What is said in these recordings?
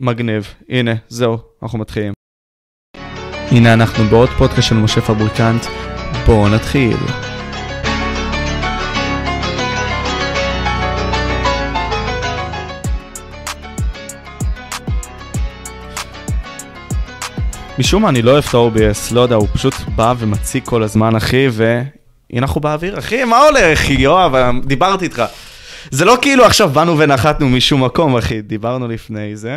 מגניב. הנה, זהו, אנחנו מתחילים. הנה אנחנו בעוד פודקאסט של משה פבריקנט. בואו נתחיל. משום מה אני לא אוהב את ה-OBS, לא יודע, הוא פשוט בא ומציג כל הזמן, אחי, והנה אנחנו באוויר, אחי, מה הולך, יואב, דיברתי איתך. זה לא כאילו עכשיו באנו ונחתנו משום מקום, אחי, דיברנו לפני זה.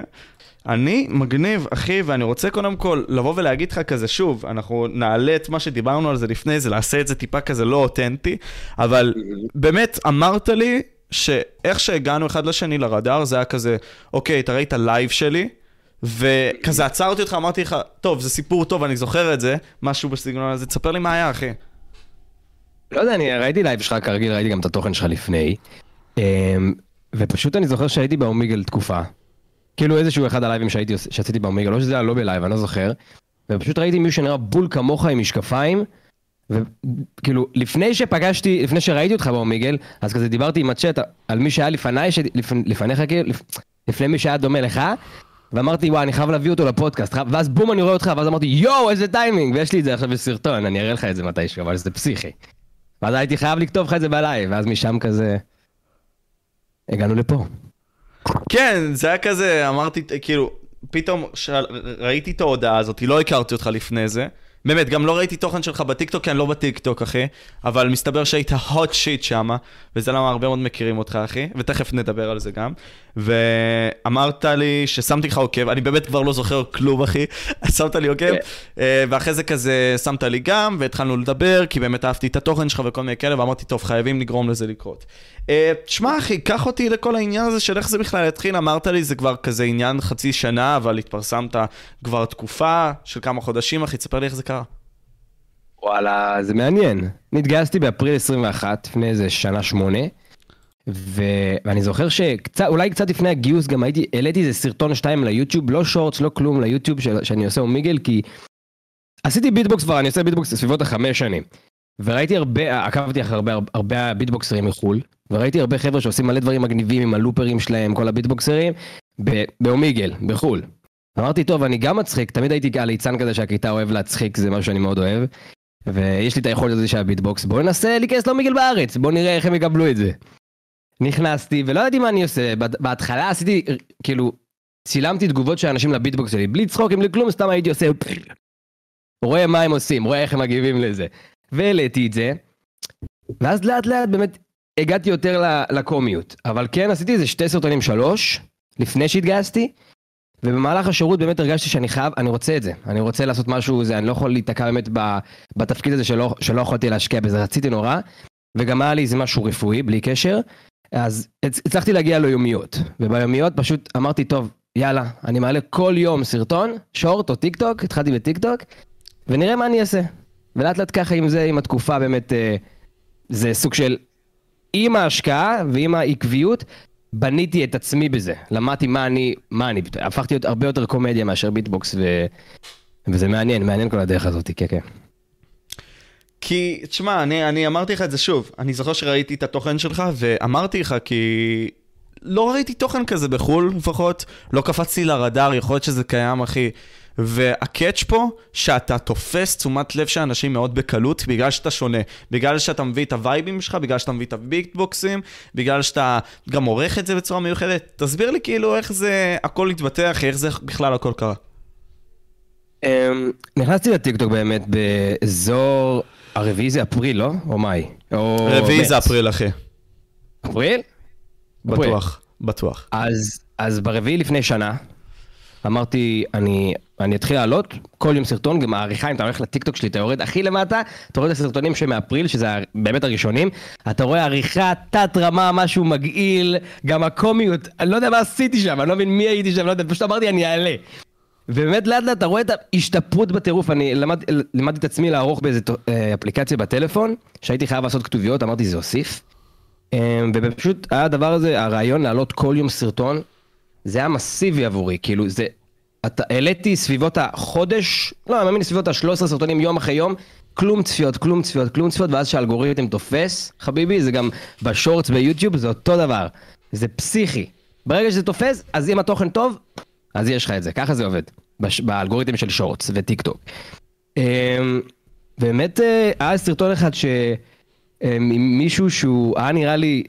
אני מגניב, אחי, ואני רוצה קודם כל לבוא ולהגיד לך כזה, שוב, אנחנו נעלה את מה שדיברנו על זה לפני זה, נעשה את זה טיפה כזה לא אותנטי, אבל באמת, אמרת לי שאיך שהגענו אחד לשני לרדאר, זה היה כזה, אוקיי, אתה ראית live שלי, וכזה עצרתי אותך, אמרתי לך, טוב, זה סיפור טוב, אני זוכר את זה, משהו בסגנון הזה, תספר לי מה היה, אחי. לא יודע, אני ראיתי live שלך, כרגיל ראיתי גם את התוכן שלך לפני. אמ, ופשוט אני זוכר שהייתי באומיגל תקופה. כאילו איזשהו אחד ה live ים שהייתי, שעשיתי באומיגל, לא שזה היה לא ב live, אני לא זוכר. ופשוט ראיתי מישהו שנראה בול כמוך עם משקפיים. וכאילו, לפני שפגשתי, לפני שראיתי אותך באומיגל, אז כזה דיברתי עם הצ'אט על מי שהיה לפניי, לפ, לפניך כאילו, לפני מי שהיה דומה לך, ואמרתי, וואי, אני חייב להביא אותו לפודקאסט, ואז בום, אני רואה אותך, ואז אמרתי, יואו, איזה טיימינג, ויש לי את זה עכשיו בסרטון, אני אראה לך את זה מתישהו, אבל זה פסיכי. ואז הייתי חייב לכתוב לך את זה ב live, ואז משם כזה... הגענו לפה. כן, זה היה כזה, אמרתי, כאילו, פתאום ראיתי את ההודעה הזאת, לא הכרתי אותך לפני זה. באמת, גם לא ראיתי תוכן שלך בטיקטוק, כי אני לא בטיקטוק, אחי. אבל מסתבר שהיית hot shit שמה, וזה למה הרבה מאוד מכירים אותך, אחי. ותכף נדבר על זה גם. ואמרת לי ששמתי לך עוקב, אני באמת כבר לא זוכר כלום, אחי. שמת לי עוקב, כן. אה, ואחרי זה כזה שמת לי גם, והתחלנו לדבר, כי באמת אהבתי את התוכן שלך וכל מיני כאלה, ואמרתי, טוב, חייבים לגרום לזה לקרות. אה, תשמע, אחי, קח אותי לכל העניין הזה של איך זה בכלל התחיל. אמרת לי, זה כבר כזה עניין חצי שנה, אבל התפרסמת כבר תקופה של כמה חודשים, אחי, תספר לי איך זה קרה. וואלה, זה מעניין. נתגייסתי באפריל 21, לפני איזה שנה שמונה. ו... ואני זוכר שאולי קצת לפני הגיוס גם הייתי, העליתי איזה סרטון שתיים ליוטיוב, לא שורטס, לא כלום ליוטיוב ש... שאני עושה אומיגל, כי עשיתי ביטבוקס כבר, אני עושה ביטבוקס בסביבות החמש שנים. וראיתי הרבה, עקבתי אחרי הרבה, הרבה ביטבוקסרים מחו"ל, וראיתי הרבה חבר'ה שעושים מלא דברים מגניבים עם ה looper ים שלהם, כל הביטבוקסרים, באומיגל, בחו"ל. אמרתי, טוב, אני גם מצחיק, תמיד הייתי הליצן כזה שהכיתה אוהב להצחיק, זה משהו שאני מאוד אוהב. ויש לי את היכולת הזה של הביטבוקס, בואו ננסה להיכנס לאומיגל בארץ, בואו נראה איך הם יקבלו את זה. נכנסתי ולא ידעתי מה אני עושה, בהתחלה עשיתי, כאילו, צילמתי תגובות של אנשים לביטבוקס שלי, בלי צחוקים, בלי כלום, סתם הייתי עושה, רואה מה הם עושים, רואה איך הם מגיבים לזה. והעליתי את זה, ואז לאט לאט באמת הגעתי יותר לקומיות. אבל כן, עשיתי איזה שתי סרטונים, שלוש, לפני שהתגייסתי, ובמהלך השירות באמת הרגשתי שאני חייב, אני רוצה את זה. אני רוצה לעשות משהו, זה, אני לא יכול להיתקע באמת בתפקיד הזה שלא, שלא יכולתי להשקיע בזה, רציתי נורא, וגם היה לי איזה משהו רפואי, בלי קשר. אז הצלחתי להגיע ליומיות, וביומיות פשוט אמרתי, טוב, יאללה, אני מעלה כל יום סרטון, short או טיק טוק, התחלתי בטיק טוק, ונראה מה אני אעשה. ולאט לאט ככה עם זה, עם התקופה באמת, אה, זה סוג של, עם ההשקעה ועם העקביות, בניתי את עצמי בזה. למדתי מה אני, מה אני, הפכתי להיות הרבה יותר קומדיה מאשר ביטבוקס, ו... וזה מעניין, מעניין כל הדרך הזאת, כן, כן. כי, תשמע, אני, אני אמרתי לך את זה שוב, אני זוכר שראיתי את התוכן שלך, ואמרתי לך כי לא ראיתי תוכן כזה בחו"ל לפחות, לא קפצתי לרדאר, יכול להיות שזה קיים, אחי. והקאץ' פה, שאתה תופס תשומת לב של אנשים מאוד בקלות, בגלל שאתה שונה. בגלל שאתה מביא את הווייבים שלך, בגלל שאתה מביא את הביטבוקסים, בגלל שאתה גם עורך את זה בצורה מיוחדת. תסביר לי כאילו איך זה הכל התבטח, איך זה בכלל הכל קרה. אמ, נכנסתי לטיקטוק באמת באזור הרביעי זה אפריל, לא? או מאי? רביעי זה אפריל, אחי. אפריל? בטוח, בטוח. אז, אז ברביעי לפני שנה, אמרתי, אני, אני אתחיל לעלות כל יום סרטון, גם העריכה, אם אתה הולך לטיקטוק שלי, אתה יורד הכי למטה, אתה רואה את הסרטונים שמאפריל, שזה באמת הראשונים, אתה רואה עריכה, תת רמה, משהו מגעיל, גם הקומיות, אני לא יודע מה עשיתי שם, אני לא מבין מי הייתי שם, לא יודע, פשוט אמרתי, אני אעלה. ובאמת לאט לאט אתה רואה את ההשתפרות בטירוף, אני למד, למדתי את עצמי לערוך באיזה אה, אפליקציה בטלפון, שהייתי חייב לעשות כתוביות, אמרתי זה הוסיף. אה, ופשוט היה הדבר הזה, הרעיון להעלות כל יום סרטון, זה היה מסיבי עבורי, כאילו זה, אתה, העליתי סביבות החודש, לא, אני מאמין סביבות ה-13 סרטונים יום אחרי יום, כלום צפיות, כלום צפיות, כלום צפיות, ואז שהאלגוריתם תופס, חביבי, זה גם בשורטס ביוטיוב, זה אותו דבר. זה פסיכי. ברגע שזה תופס, אז אם התוכן טוב, אז יש לך את זה, ככה זה עובד, בש... באלגוריתם של shorts וטיק טוק. אמ, באמת אה, היה סרטון אחד שמישהו אמ, שהוא היה נראה לי,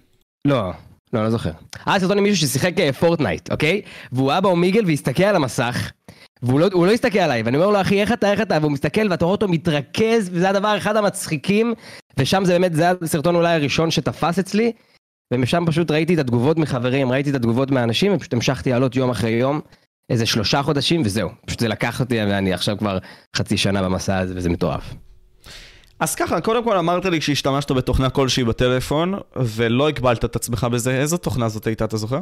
לא, לא, לא זוכר. היה סרטון עם מישהו ששיחק אה, פורטנייט, אוקיי? והוא היה באומיגל והסתכל על המסך, והוא לא, לא הסתכל עליי, ואני אומר לו, אחי, איך אתה, איך אתה? והוא מסתכל, ואתה רואה אותו מתרכז, וזה הדבר אחד המצחיקים, ושם זה באמת, זה הסרטון אולי הראשון שתפס אצלי, ומשם פשוט ראיתי את התגובות מחברים, ראיתי את התגובות מהאנשים, ופשוט המשכתי לעלות יום אחרי יום, איזה שלושה חודשים, וזהו. פשוט זה לקח אותי, ואני עכשיו כבר חצי שנה במסע הזה, וזה מטורף. אז ככה, קודם כל אמרת לי שהשתמשת בתוכנה כלשהי בטלפון, ולא הגבלת את עצמך בזה, איזו תוכנה זאת הייתה, אתה זוכר?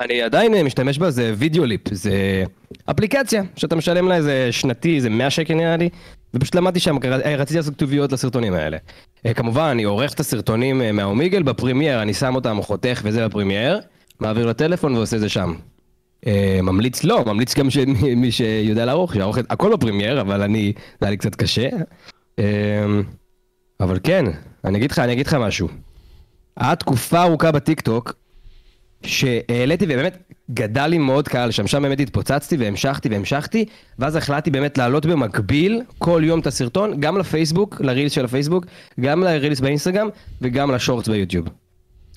אני עדיין משתמש בה, זה וידאו ליפ, זה אפליקציה שאתה משלם לה איזה שנתי, איזה 100 שקל נראה לי, ופשוט למדתי שם, רציתי לעשות כתוביות לסרטונים האלה. אה, כמובן, אני עורך את הסרטונים אה, מהאומיגל בפרימייר, אני שם אותם, חותך וזה בפרימייר, מעביר לטלפון ועושה את זה שם. אה, ממליץ לא, ממליץ גם שמי שיודע לערוך, שיערוך את הכל בפרימייר, אבל אני, זה היה לי קצת קשה. אבל כן, אני אגיד לך, אני אגיד לך משהו. היה תקופה ארוכה בטיקטוק, שהעליתי ובאמת גדל לי מאוד קהל שם, שם באמת התפוצצתי והמשכתי והמשכתי, ואז החלטתי באמת לעלות במקביל כל יום את הסרטון, גם לפייסבוק, לרילס של הפייסבוק, גם לרילס באינסטגרם וגם לשורטס ביוטיוב.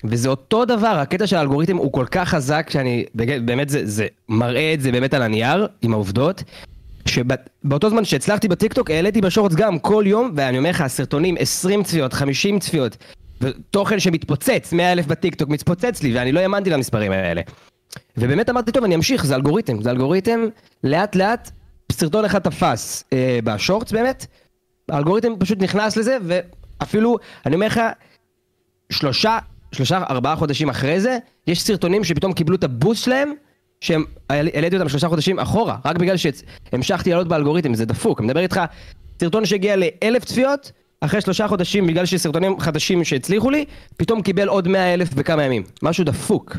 וזה אותו דבר, הקטע של האלגוריתם הוא כל כך חזק שאני, באמת זה, זה מראה את זה באמת על הנייר, עם העובדות, שבאותו זמן שהצלחתי בטיקטוק העליתי בשורטס גם כל יום, ואני אומר לך, הסרטונים 20 צפיות, 50 צפיות, ותוכן שמתפוצץ, 100 אלף בטיקטוק מתפוצץ לי, ואני לא האמנתי למספרים האלה. ובאמת אמרתי, טוב, אני אמשיך, זה אלגוריתם, זה אלגוריתם, לאט לאט, סרטון אחד תפס אה, בשורטס באמת, האלגוריתם פשוט נכנס לזה, ואפילו, אני אומר לך, שלושה, שלושה, ארבעה חודשים אחרי זה, יש סרטונים שפתאום קיבלו את הבוסט שלהם, שהם, העליתי אותם שלושה חודשים אחורה, רק בגלל שהמשכתי לעלות באלגוריתם, זה דפוק, אני מדבר איתך, סרטון שהגיע לאלף צפיות, אחרי שלושה חודשים, בגלל שסרטונים חדשים שהצליחו לי, פתאום קיבל עוד מאה אלף בכמה ימים. משהו דפוק.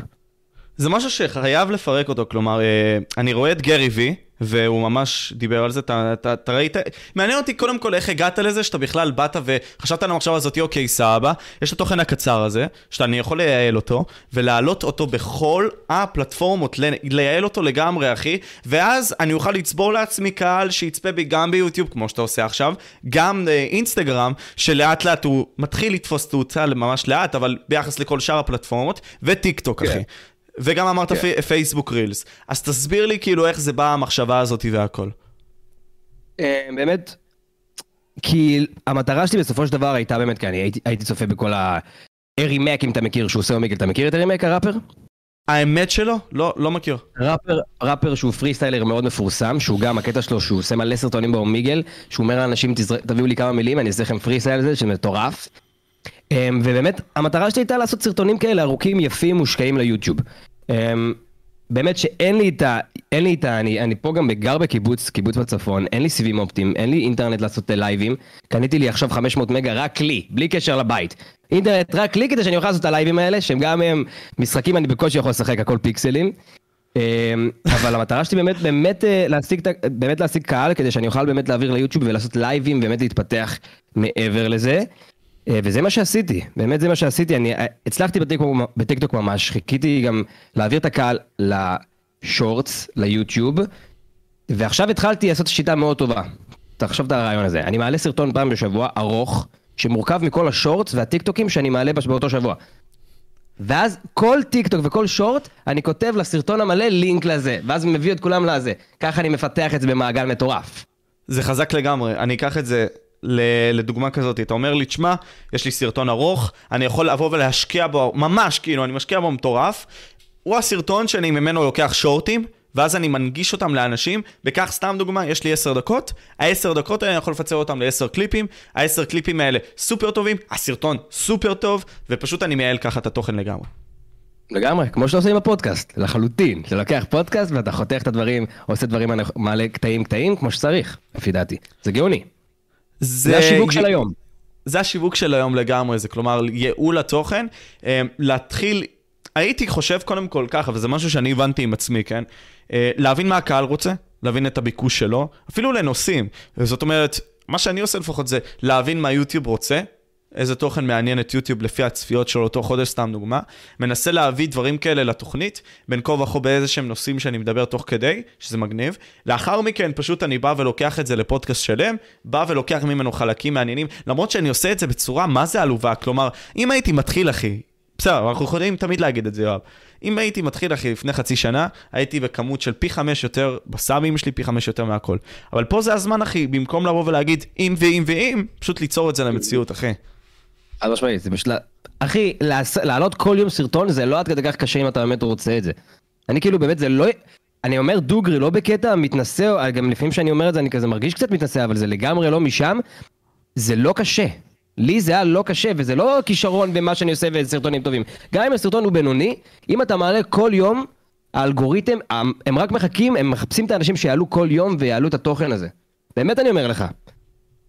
זה משהו שחייב לפרק אותו, כלומר, אה, אני רואה את גרי וי, והוא ממש דיבר על זה, אתה, ראית, מעניין אותי קודם כל איך הגעת לזה, שאתה בכלל באת וחשבת על המחשבה הזאת, אוקיי, סבא, יש את התוכן הקצר הזה, שאני יכול לייעל אותו, ולהעלות אותו בכל הפלטפורמות, לייעל אותו לגמרי, אחי, ואז אני אוכל לצבור לעצמי קהל שיצפה בי גם ביוטיוב, כמו שאתה עושה עכשיו, גם אינסטגרם, שלאט לאט הוא מתחיל לתפוס תאוצה ממש לאט, אבל ביחס לכל שאר הפלטפורמות, וטיק טוק, כן. אחי. וגם אמרת כן. פייסבוק reels. אז תסביר לי כאילו איך זה באה המחשבה הזאת והכל. אה, באמת, כי המטרה שלי בסופו של דבר הייתה באמת, כי אני הייתי, הייתי צופה בכל ה... ארי מק, אם אתה מכיר, שהוא עושה אומיגל, אתה מכיר את ארי מק, הראפר? האמת שלו? לא, לא מכיר. ראפר, ראפר שהוא freestyler מאוד מפורסם, שהוא גם, הקטע שלו שהוא עושה מלא סרטונים באומיגל, שהוא אומר לאנשים, תביאו לי כמה מילים, אני אעשה לכם פרי סטייל הזה, שזה מטורף. אמ, ובאמת, המטרה שלי הייתה לעשות סרטונים כאלה ארוכים, יפים, מושקעים ליוטיוב. אמ, באמת שאין לי את ה... אין לי את ה... אני, אני פה גם גר בקיבוץ, קיבוץ בצפון, אין לי סיבים אופטיים, אין לי אינטרנט לעשות live ים. קניתי לי עכשיו 500 מגה רק לי, בלי קשר לבית. אינטרנט רק לי כדי שאני אוכל לעשות את ה live ים האלה, שהם גם הם משחקים, אני בקושי יכול לשחק הכל פיקסלים. אמ, אבל המטרה שלי באמת, באמת אה, להשיג, באמת להשיג קהל, כדי שאני אוכל באמת להעביר ליוטיוב ולעשות live ים, באמת להתפתח מעבר לזה. אה, וזה מה שעשיתי, באמת זה מה שעשיתי, אני אה, הצלחתי בטיקטוק ממש, חיכיתי גם להעביר את הקהל ל shorts, ליוטיוב, ועכשיו התחלתי לעשות שיטה מאוד טובה. תחשוב את הרעיון הזה, אני מעלה סרטון פעם בשבוע, ארוך, שמורכב מכל ה shorts והטיקטוקים שאני מעלה באותו שבוע. ואז כל טיק טוק וכל short, אני כותב לסרטון המלא לינק לזה, ואז מביא את כולם לזה. ככה אני מפתח את זה במעגל מטורף. זה חזק לגמרי, אני אקח את זה לדוגמה כזאת, אתה אומר לי, תשמע, יש לי סרטון ארוך, אני יכול לבוא ולהשקיע בו, ממש, כאילו, אני משקיע בו מטורף. הוא הסרטון שאני ממנו לוקח שורטים, ואז אני מנגיש אותם לאנשים, וכך סתם דוגמה, יש לי 10 דקות, ה-10 דקות האלה אני יכול לפצל אותם ל-10 קליפים, ה-10 קליפים האלה סופר טובים, הסרטון סופר טוב, ופשוט אני מייעל ככה את התוכן לגמרי. לגמרי, כמו שאתה עושה עם הפודקאסט, לחלוטין. אתה לוקח פודקאסט ואתה חותך את הדברים, עושה דברים, מעלה קטעים קטעים כמו שצריך, לפי דעתי. זה גאוני. זה, זה השיווק של היום. זה השיווק של היום לגמרי, זה כלומר ייעול התוכן, אה, להתחיל, הייתי חושב קודם כל ככה, וזה משהו שאני הבנתי עם עצמי, כן? אה, להבין מה הקהל רוצה, להבין את הביקוש שלו, אפילו לנושאים. זאת אומרת, מה שאני עושה לפחות זה להבין מה יוטיוב רוצה, איזה תוכן מעניין את יוטיוב לפי הצפיות של אותו חודש, סתם דוגמה. מנסה להביא דברים כאלה לתוכנית, בין כה וכה באיזה שהם נושאים שאני מדבר תוך כדי, שזה מגניב. לאחר מכן פשוט אני בא ולוקח את זה לפודקאסט שלם, בא ולוקח ממנו חלקים מעניינים, למרות שאני עושה את זה בצורה מה זה עלובה, כלומר, אם הייתי מתחיל אחי, בסדר, אנחנו יכולים תמיד להגיד את זה, יואב. אם הייתי מתחיל, אחי, לפני חצי שנה, הייתי בכמות של פי חמש יותר, בסאבים שלי פי חמש יותר מהכל. אבל פה זה הזמן, אחי, במקום לבוא ולהגיד אם ואם ואם, פשוט ליצור את זה למציאות, אחי. חד משמעית, זה בשביל... אחי, לעלות כל יום סרטון זה לא עד כדי כך קשה אם אתה באמת רוצה את זה. אני כאילו באמת זה לא... אני אומר דוגרי, לא בקטע מתנשא, גם לפעמים שאני אומר את זה אני כזה מרגיש קצת מתנשא, אבל זה לגמרי לא משם. זה לא קשה. לי זה היה לא קשה, וזה לא כישרון במה שאני עושה וסרטונים טובים. גם אם הסרטון הוא בינוני, אם אתה מעלה כל יום, האלגוריתם, הם רק מחכים, הם מחפשים את האנשים שיעלו כל יום ויעלו את התוכן הזה. באמת אני אומר לך.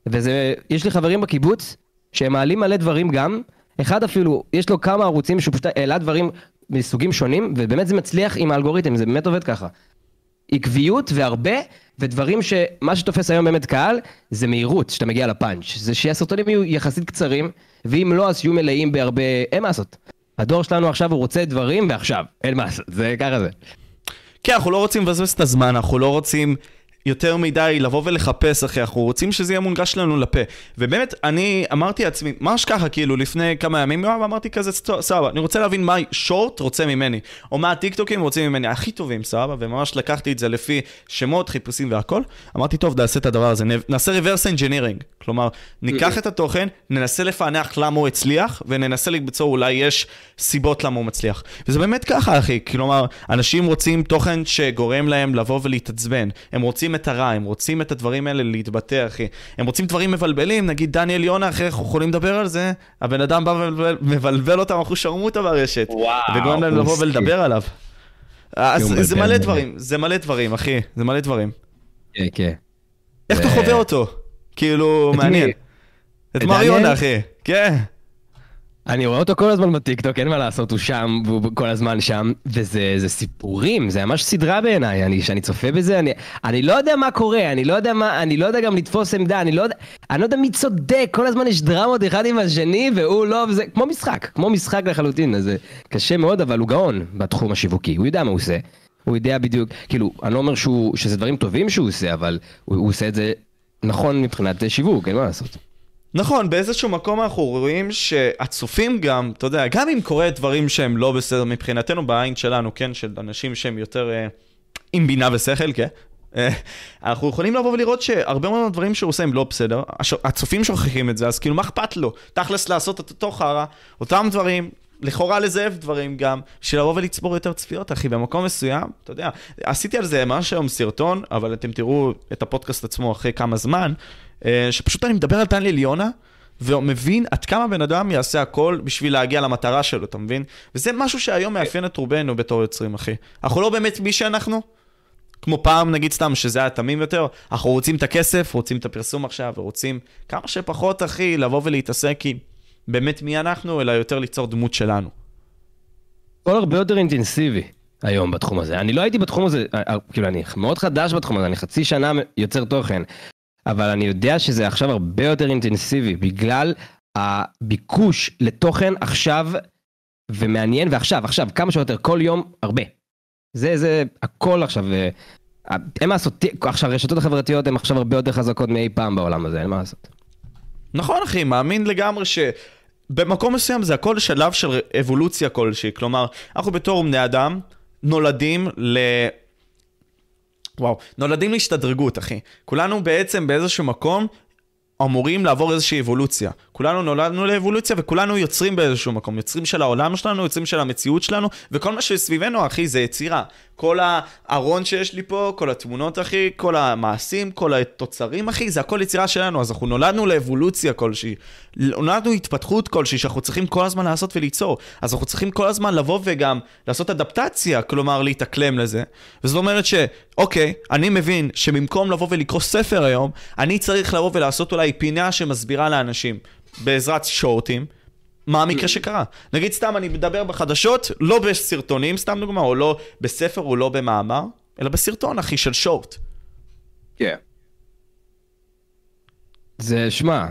וזה, יש לי חברים בקיבוץ, שהם מעלים מלא דברים גם, אחד אפילו, יש לו כמה ערוצים שהוא פשוט העלה דברים מסוגים שונים, ובאמת זה מצליח עם האלגוריתם, זה באמת עובד ככה. עקביות והרבה, ודברים שמה שתופס היום באמת קהל, זה מהירות, שאתה מגיע לפאנץ'. זה שהסרטונים יהיו יחסית קצרים, ואם לא, אז יהיו מלאים בהרבה... אין מה לעשות. הדור שלנו עכשיו הוא רוצה דברים ועכשיו, אין מה לעשות, זה ככה זה. כן, אנחנו לא רוצים לבזבז את הזמן, אנחנו לא רוצים יותר מדי לבוא ולחפש אחי, אנחנו רוצים שזה יהיה מונגש לנו לפה. ובאמת, אני אמרתי לעצמי, ממש ככה, כאילו, לפני כמה ימים, אמרתי כזה, סבבה, אני רוצה להבין מה שורט רוצה ממני, או מה הטיקטוקים רוצים ממני, הכי טובים, סבבה, וממש לקחתי את זה לפי שמות, חיפושים והכל. אמרתי, טוב, נעשה את הדבר הזה, נעשה reverse engineering. כלומר, ניקח את התוכן, ננסה לפענח למה הוא הצליח, וננסה למצוא אולי יש סיבות למה הוא מצליח. וזה באמת ככה, אחי, כלומר, אנשים רוצים תוכן שגורם להם לבוא ולהתעצבן. הם רוצים את הרע, הם רוצים את הדברים האלה להתבטא, אחי. הם רוצים דברים מבלבלים, נגיד דניאל יונה, אחי, אנחנו יכולים לדבר על זה, הבן אדם בא ומבלבל אותם אחוז שרמוטה ברשת. וואו. וגורם להם לבוא ולדבר עליו. אז זה מלא דברים, זה מלא דברים, אחי, זה מלא דברים. כן, כן. איך אתה חווה אותו? כאילו, מעניין. את מריונה, אחי. כן. אני רואה אותו כל הזמן בטיקטוק, אין מה לעשות, הוא שם, והוא כל הזמן שם, וזה סיפורים, זה ממש סדרה בעיניי, אני, שאני צופה בזה, אני, אני לא יודע מה קורה, אני לא יודע מה, אני לא יודע גם לתפוס עמדה, אני לא יודע, אני לא יודע מי צודק, כל הזמן יש דרמות אחד עם השני, והוא לא, וזה כמו משחק, כמו משחק לחלוטין, אז זה קשה מאוד, אבל הוא גאון בתחום השיווקי, הוא יודע מה הוא עושה. הוא יודע בדיוק, כאילו, אני לא אומר שהוא, שזה דברים טובים שהוא עושה, אבל הוא, הוא עושה את זה נכון מבחינת שיווק, אין מה לעשות. נכון, באיזשהו מקום אנחנו רואים שהצופים גם, אתה יודע, גם אם קורה דברים שהם לא בסדר מבחינתנו, בעין שלנו, כן, של אנשים שהם יותר אה, עם בינה ושכל, כן, אה, אנחנו יכולים לבוא ולראות שהרבה מאוד דברים שהוא עושה הם לא בסדר, הצופים שוכחים את זה, אז כאילו מה אכפת לו? תכלס לעשות את אותו חרא, אותם דברים, לכאורה לזאב דברים גם, בשביל לבוא ולצבור יותר צפיות, אחי, במקום מסוים, אתה יודע, עשיתי על זה ממש היום סרטון, אבל אתם תראו את הפודקאסט עצמו אחרי כמה זמן, שפשוט אני מדבר על דניאל יונה, ומבין עד כמה בן אדם יעשה הכל בשביל להגיע למטרה שלו, אתה מבין? וזה משהו שהיום מאפיין את רובנו בתור יוצרים, אחי. אנחנו לא באמת מי שאנחנו, כמו פעם, נגיד סתם, שזה היה תמים יותר, אנחנו רוצים את הכסף, רוצים את הפרסום עכשיו, ורוצים כמה שפחות, אחי, לבוא ולהתעסק עם באמת מי אנחנו, אלא יותר ליצור דמות שלנו. הכל הרבה יותר אינטנסיבי היום בתחום הזה. אני לא הייתי בתחום הזה, אה, אה, כאילו אני מאוד חדש בתחום הזה, אני חצי שנה יוצר תוכן. אבל אני יודע שזה עכשיו הרבה יותר אינטנסיבי, בגלל הביקוש לתוכן עכשיו ומעניין, ועכשיו, עכשיו, כמה שיותר, כל יום, הרבה. זה, זה, הכל עכשיו, אין מה לעשות, עכשיו, הרשתות החברתיות הן עכשיו הרבה יותר חזקות מאי פעם בעולם הזה, אין מה לעשות. נכון, אחי, מאמין לגמרי ש... במקום מסוים זה הכל שלב של אבולוציה כלשהי, כלומר, אנחנו בתור בני אדם נולדים ל... וואו, נולדים להשתדרגות, אחי. כולנו בעצם באיזשהו מקום אמורים לעבור איזושהי אבולוציה. כולנו נולדנו לאבולוציה וכולנו יוצרים באיזשהו מקום. יוצרים של העולם שלנו, יוצרים של המציאות שלנו, וכל מה שסביבנו, אחי, זה יצירה. כל הארון שיש לי פה, כל התמונות, אחי, כל המעשים, כל התוצרים, אחי, זה הכל יצירה שלנו. אז אנחנו נולדנו לאבולוציה כלשהי. נולדנו התפתחות כלשהי שאנחנו צריכים כל הזמן לעשות וליצור. אז אנחנו צריכים כל הזמן לבוא וגם לעשות אדפטציה, כלומר להתאקלם לזה. וזאת אומרת שאוקיי, אני מבין שבמקום לבוא ולקרוא ספר היום, אני צריך לבוא ולעשות אולי פינה שמסבירה לאנשים. בעזרת שורטים, מה המקרה שקרה. נגיד סתם אני מדבר בחדשות, לא בסרטונים, סתם דוגמה, או לא בספר או לא במאמר, אלא בסרטון, אחי, של שורט. כן. זה, שמע,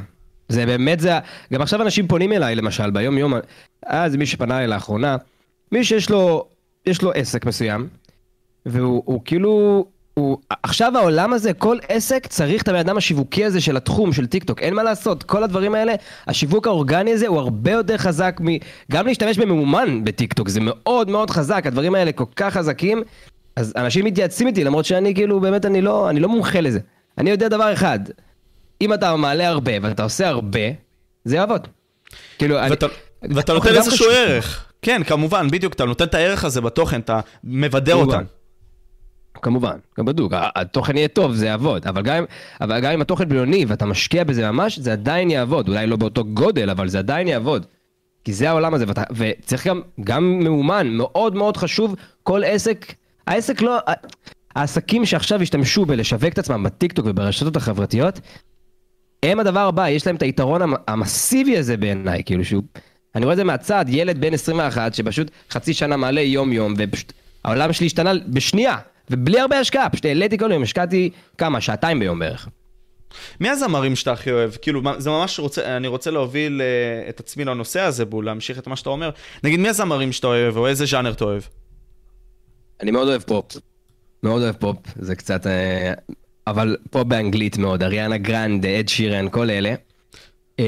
זה באמת זה, גם עכשיו אנשים פונים אליי למשל ביום יום, איזה מי שפנה אליי לאחרונה, מי שיש לו, יש לו עסק מסוים, והוא הוא כאילו, הוא, עכשיו העולם הזה, כל עסק צריך את הבן אדם השיווקי הזה של התחום, של טיק טוק, אין מה לעשות, כל הדברים האלה, השיווק האורגני הזה הוא הרבה יותר חזק מ... גם להשתמש בממומן בטיק טוק, זה מאוד מאוד חזק, הדברים האלה כל כך חזקים, אז אנשים מתייעצים איתי, למרות שאני כאילו, באמת אני לא, אני לא מומחה לזה. אני יודע דבר אחד, אם אתה מעלה הרבה ואתה עושה הרבה, זה יעבוד. כאילו, ואתה, אני... ואתה נותן איזשהו ערך. כן, כמובן, בדיוק, אתה נותן את הערך הזה בתוכן, אתה מבדר אותם. כמובן, גם בדוק, התוכן יהיה טוב, זה יעבוד, אבל גם, אבל גם אם התוכן בינוני ואתה משקיע בזה ממש, זה עדיין יעבוד, אולי לא באותו גודל, אבל זה עדיין יעבוד. כי זה העולם הזה, ואתה, וצריך גם, גם מאומן, מאוד מאוד חשוב, כל עסק, העסק לא, העסקים שעכשיו השתמשו בלשווק את עצמם בטיקטוק וברשתות החברתיות, הם הדבר הבא, יש להם את היתרון המסיבי הזה בעיניי, כאילו שהוא, אני רואה את זה מהצד, ילד בן 21 שפשוט חצי שנה מעלה יום יום, ופשוט העולם שלי השתנה בשנייה, ובלי הרבה השקעה, פשוט העליתי כל יום, השקעתי כמה, שעתיים ביום בערך. מי הזמרים שאתה הכי אוהב? כאילו, זה ממש רוצה, אני רוצה להוביל uh, את עצמי לנושא הזה, בו, להמשיך את מה שאתה אומר. נגיד, מי הזמרים שאתה אוהב, או איזה ז'אנר אתה אוהב? אני מאוד אוהב פופ. מאוד אוהב פופ, זה קצת... Uh, אבל פופ באנגלית מאוד, אריאנה גרנד, אד שירן, כל אלה. Uh,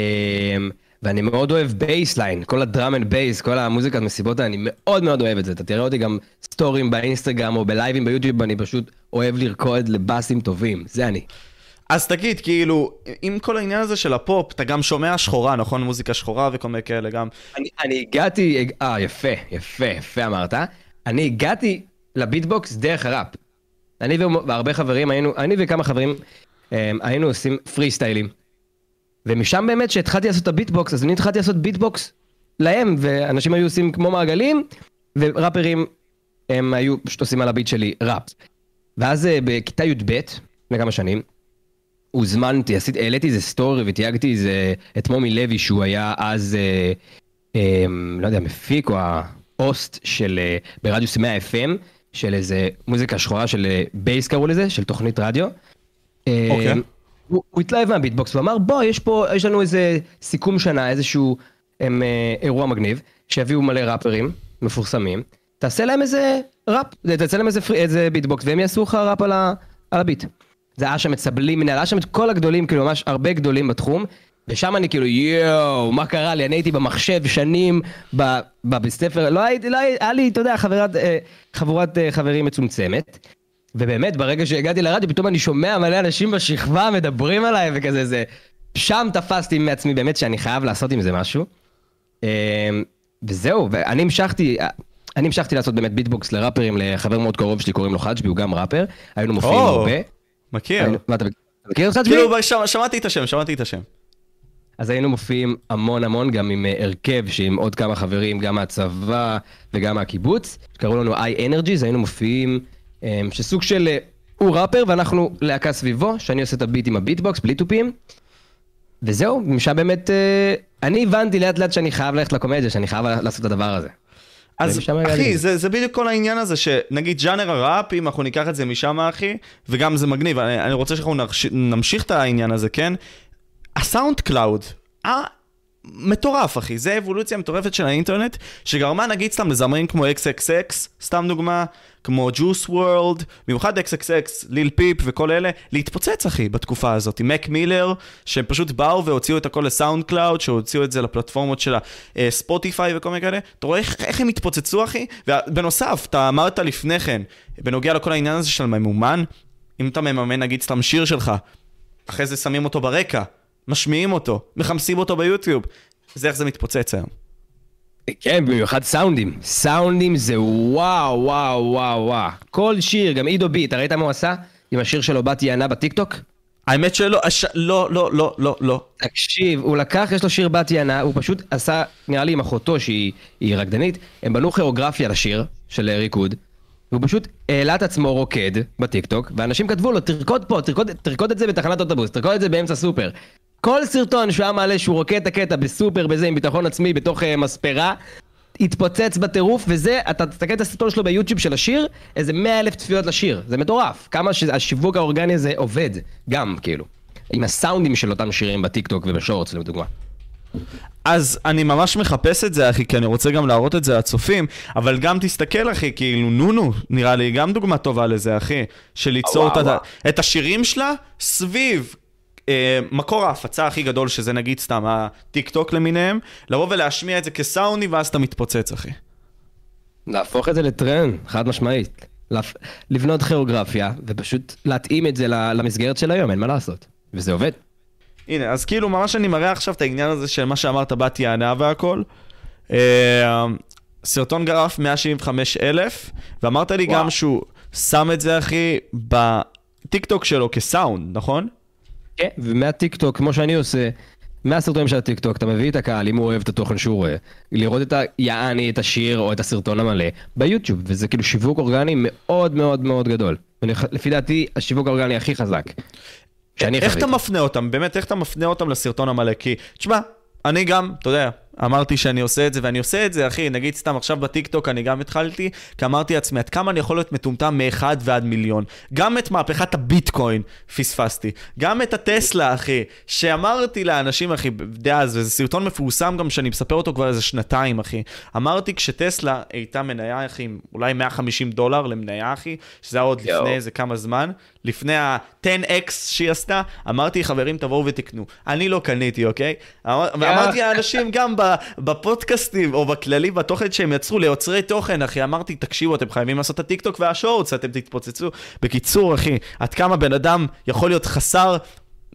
ואני מאוד אוהב bassline, כל ה drum and bass, כל המוזיקת מסיבות, אני מאוד מאוד אוהב את זה. אתה תראה אותי גם story ים באינסטגרם או ב live ים ביוטיוב, אני פשוט אוהב לרקוד לבאסים טובים, זה אני. אז תגיד, כאילו, עם כל העניין הזה של הפופ, אתה גם שומע שחורה, נכון? מוזיקה שחורה וכל מיני כאלה גם. אני, אני הגעתי, אה, יפה, יפה, יפה אמרת. אני הגעתי לביטבוקס דרך הראפ. אני והרבה חברים היינו, אני וכמה חברים אה, היינו עושים פרי סטיילים. ומשם באמת שהתחלתי לעשות את הביטבוקס, אז אני התחלתי לעשות ביטבוקס להם, ואנשים היו עושים כמו מעגלים, וראפרים הם היו פשוט עושים על הביט שלי ראפ. ואז אה, בכיתה י"ב, לפני כמה שנים, הוזמנתי, עשיתי, העליתי איזה סטורי ותייגתי איזה, את מומי לוי שהוא היה אז, אה, אה, לא יודע, מפיק או ה host של, אה, ברדיוס 100 FM, של איזה מוזיקה שחורה של אה, בייס קראו לזה, של תוכנית רדיו. אה, אוקיי. Okay. הוא, הוא התלהב מהביטבוקס ואמר בוא יש פה, יש לנו איזה סיכום שנה, איזשהו הם, אה, אירוע מגניב, שיביאו מלא ראפרים מפורסמים, תעשה להם איזה ראפ, תעשה להם איזה, איזה ביטבוקס והם יעשו לך ראפ על, ה, על הביט. זה היה שם את סבלימינל, היה שם את כל הגדולים, כאילו ממש הרבה גדולים בתחום, ושם אני כאילו יואו, מה קרה לי, אני הייתי במחשב שנים, בבית ספר, לא הייתי, לא היה לי, אתה יודע, חברת, אה, חבורת אה, חברים מצומצמת. ובאמת, ברגע שהגעתי לרדיו, פתאום אני שומע מלא אנשים בשכבה מדברים עליי וכזה, זה... שם תפסתי מעצמי באמת שאני חייב לעשות עם זה משהו. אמ, וזהו, ואני המשכתי, אני המשכתי לעשות באמת ביטבוקס לראפרים, לחבר מאוד קרוב שלי קוראים לו חג'בי, הוא גם ראפר, היינו מופיעים הרבה. מכיר. מה, אתה מכיר את חג'בי? כאילו, שמעתי את השם, שמעתי את השם. אז היינו מופיעים המון המון, גם עם אה, הרכב שעם עוד כמה חברים, גם מהצבא וגם מהקיבוץ, שקראו לנו איי-אנרג'י, היינו מופיעים... אמ, שסוג של, אה, הוא ראפר ואנחנו להקה סביבו, שאני עושה את הביט עם הביטבוקס, בלי תופים. וזהו, משם באמת, אה, אני הבנתי לאט לאט שאני חייב ללכת לקומדיה, שאני חייב לעשות את הדבר הזה. אז אחי, זה, זה בדיוק כל העניין הזה, שנגיד ג'אנר הראפ, אם אנחנו ניקח את זה משם, אחי, וגם זה מגניב, אני, אני רוצה שאנחנו נמשיך את העניין הזה, כן? ה SoundCloud, מטורף, אחי. זה אבולוציה מטורפת של האינטרנט, שגרמה נגיד סתם לזמרים כמו XXX, סתם דוגמה, כמו Juice WRLD, במיוחד XXX, ליל פיפ וכל אלה, להתפוצץ, אחי, בתקופה הזאת. מק מילר, שהם פשוט באו והוציאו את הכל ל SoundCloud, שהוציאו את זה לפלטפורמות של הספוטיפיי וכל מיני כאלה. אתה רואה איך, הם התפוצצו, אחי? ובנוסף, אתה אמרת לפני כן, בנוגע לכל העניין הזה של ממומן, אם אתה מממן נגיד סתם שיר שלך, אחרי זה שמים אותו ברקע. משמיעים אותו, מחממים אותו ביוטיוב. זה איך זה מתפוצץ היום. כן, במיוחד סאונדים. סאונדים זה וואו, וואו, וואו, וואו. כל שיר, גם עידו בי, אתה ראית מה הוא עשה? עם השיר שלו בת יענה בטיקטוק? האמת שלא, הש... לא, לא, לא, לא, לא. תקשיב, הוא לקח, יש לו שיר בת יענה, הוא פשוט עשה, נראה לי עם אחותו שהיא רקדנית, הם בנו כוריאוגרפיה לשיר של ריקוד, והוא פשוט העלה את עצמו רוקד בטיקטוק, ואנשים כתבו לו, תרקוד פה, תרקוד, תרקוד את זה בתחנת אוטובוס, תרקוד את זה באמצע סופר. כל סרטון שהוא היה מעלה שהוא רוקד את הקטע בסופר בזה עם ביטחון עצמי בתוך uh, מספרה התפוצץ בטירוף וזה, אתה תסתכל את הסרטון שלו ביוטיוב של השיר איזה מאה אלף צפיות לשיר, זה מטורף כמה שהשיווק האורגני הזה עובד גם כאילו עם הסאונדים של אותם שירים בטיקטוק ובשורטס לדוגמה. אז אני ממש מחפש את זה, אחי, כי אני רוצה גם להראות את זה לצופים, אבל גם תסתכל, אחי, כאילו, נונו, נראה לי גם דוגמה טובה לזה, אחי, של ליצור וואו, את, וואו. את השירים שלה סביב מקור ההפצה הכי גדול, שזה נגיד סתם הטיק טוק למיניהם, לבוא ולהשמיע את זה כסאונד, ואז אתה מתפוצץ, אחי. להפוך את זה לטרנד, חד משמעית. לבנות כוריאוגרפיה ופשוט להתאים את זה למסגרת של היום, אין מה לעשות. וזה עובד. הנה, אז כאילו, ממש אני מראה עכשיו את העניין הזה של מה שאמרת, בת יענה והכל. אה, סרטון גרף 175 אלף, ואמרת לי וואו. גם שהוא שם את זה, אחי, בטיקטוק שלו כסאונד, נכון? כן. ומהטיקטוק, כמו שאני עושה, מהסרטונים של הטיקטוק, אתה מביא את הקהל, אם הוא אוהב את התוכן שהוא רואה, לראות את יעני, את השיר או את הסרטון המלא ביוטיוב, וזה כאילו שיווק אורגני מאוד מאוד מאוד גדול. ולפ- לפי דעתי, השיווק האורגני הכי חזק. שאני איך אתה חוויתי. מפנה אותם? באמת, איך אתה מפנה אותם לסרטון המלא? כי, תשמע, אני גם, אתה יודע, אמרתי שאני עושה את זה, ואני עושה את זה, אחי, נגיד סתם עכשיו בטיקטוק אני גם התחלתי, כי אמרתי לעצמי, עד כמה אני יכול להיות מטומטם מאחד ועד מיליון. גם את מהפכת הביטקוין פספסתי. גם את הטסלה, אחי, שאמרתי לאנשים, אחי, דאז, וזה סרטון מפורסם גם שאני מספר אותו כבר איזה שנתיים, אחי. אמרתי כשטסלה הייתה מניה, אחי, אולי 150 דולר למניה, אחי, שזה היה עוד יואו. לפני איזה כמה זמן, לפני ה-10x שהיא עשתה, אמרתי, חברים, תבואו ותקנו. אני לא קניתי, אוקיי? אמר- ואמרתי לאנשים גם ב- בפודקאסטים, או בכללי, בתוכן שהם יצרו, ליוצרי תוכן, אחי, אמרתי, תקשיבו, אתם חייבים לעשות את הטיקטוק והשורטס, אתם תתפוצצו. בקיצור, אחי, עד כמה בן אדם יכול להיות חסר...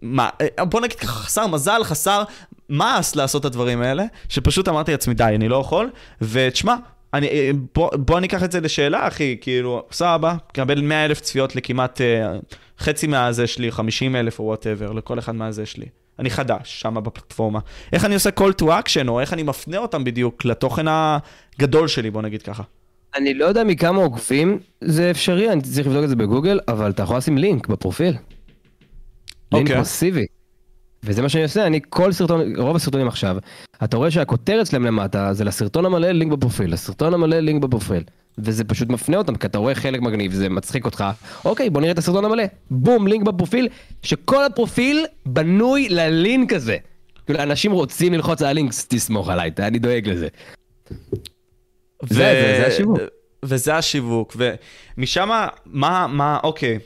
מה, אה, בוא נגיד ככה, חסר מזל, חסר מעש לעשות את הדברים האלה, שפשוט אמרתי לעצמי, די, אני לא יכול, ותשמע, אני, אה, בוא, בוא ניקח את זה לשאלה, אחי, כאילו, סבבה, קבל 100 אלף צפיות לכמעט אה, חצי מהזה שלי, 50 אלף או whatever, לכל אחד מהזה שלי. אני חדש שם בפלטפורמה. איך אני עושה call to action, או איך אני מפנה אותם בדיוק לתוכן הגדול שלי, בוא נגיד ככה. אני לא יודע מכמה עוקבים זה אפשרי, אני צריך לבדוק את זה בגוגל, אבל אתה יכול לשים לינק בפרופיל. לינק אוקיי. מסיבי. וזה מה שאני עושה, אני כל סרטון, רוב הסרטונים עכשיו, אתה רואה שהכותרת שלהם למטה זה לסרטון המלא לינק בפרופיל, לסרטון המלא לינק בפרופיל. וזה פשוט מפנה אותם, כי אתה רואה חלק מגניב, זה מצחיק אותך, אוקיי בוא נראה את הסרטון המלא, בום לינק בפרופיל, שכל הפרופיל בנוי ללינק הזה. כאילו אנשים רוצים ללחוץ על הלינק, תסמוך עליי, אני דואג לזה. זה- זה- זה השיווק. וזה השיווק, ומשם, מה, מה, אוקיי.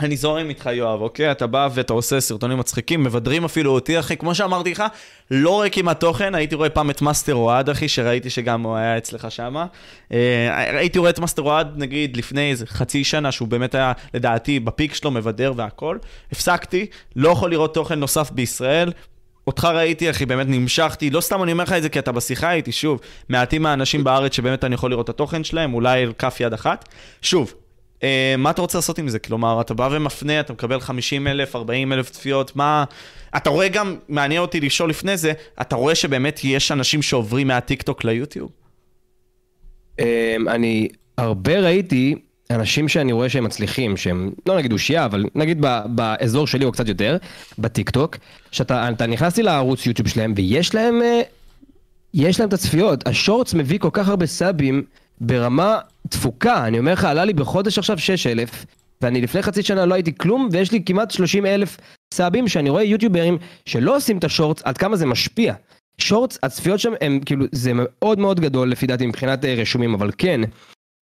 אני זורם איתך, יואב, אוקיי? אתה בא ואתה עושה סרטונים מצחיקים, מבדרים אפילו אותי, אחי. כמו שאמרתי לך, לא רק עם התוכן, הייתי רואה פעם את מאסטר אוהד, אחי, שראיתי שגם הוא היה אצלך שם. הייתי רואה את מאסטר אוהד, נגיד, לפני איזה חצי שנה, שהוא באמת היה, לדעתי, בפיק שלו, מבדר והכל. הפסקתי, לא יכול לראות תוכן נוסף בישראל. אותך ראיתי, אחי, באמת נמשכתי, לא סתם אני אומר לך את זה, כי אתה בשיחה איתי, שוב, מעטים מהאנשים בארץ שבאמת אני יכול לראות את התוכן שלהם, אולי כף יד אחת. שוב, אה, מה אתה רוצה לעשות עם זה? כלומר, אתה בא ומפנה, אתה מקבל 50 אלף, 40 אלף צפיות, מה... אתה רואה גם, מעניין אותי לשאול לפני זה, אתה רואה שבאמת יש אנשים שעוברים מהטיקטוק ליוטיוב? אמ, אני הרבה ראיתי אנשים שאני רואה שהם מצליחים, שהם לא נגיד אושייה, אבל נגיד ב- באזור שלי או קצת יותר, בטיקטוק, שאתה אתה נכנס לי לערוץ יוטיוב שלהם ויש להם, אה, יש להם את הצפיות, השורטס מביא כל כך הרבה סאבים ברמה תפוקה, אני אומר לך, עלה לי בחודש עכשיו 6,000, ואני לפני חצי שנה לא הייתי כלום, ויש לי כמעט 30 אלף סאבים שאני רואה יוטיוברים שלא עושים את השורטס, עד כמה זה משפיע. שורטס, הצפיות שם הם כאילו, זה מאוד מאוד גדול לפי דעתי מבחינת אה, רשומים, אבל כן,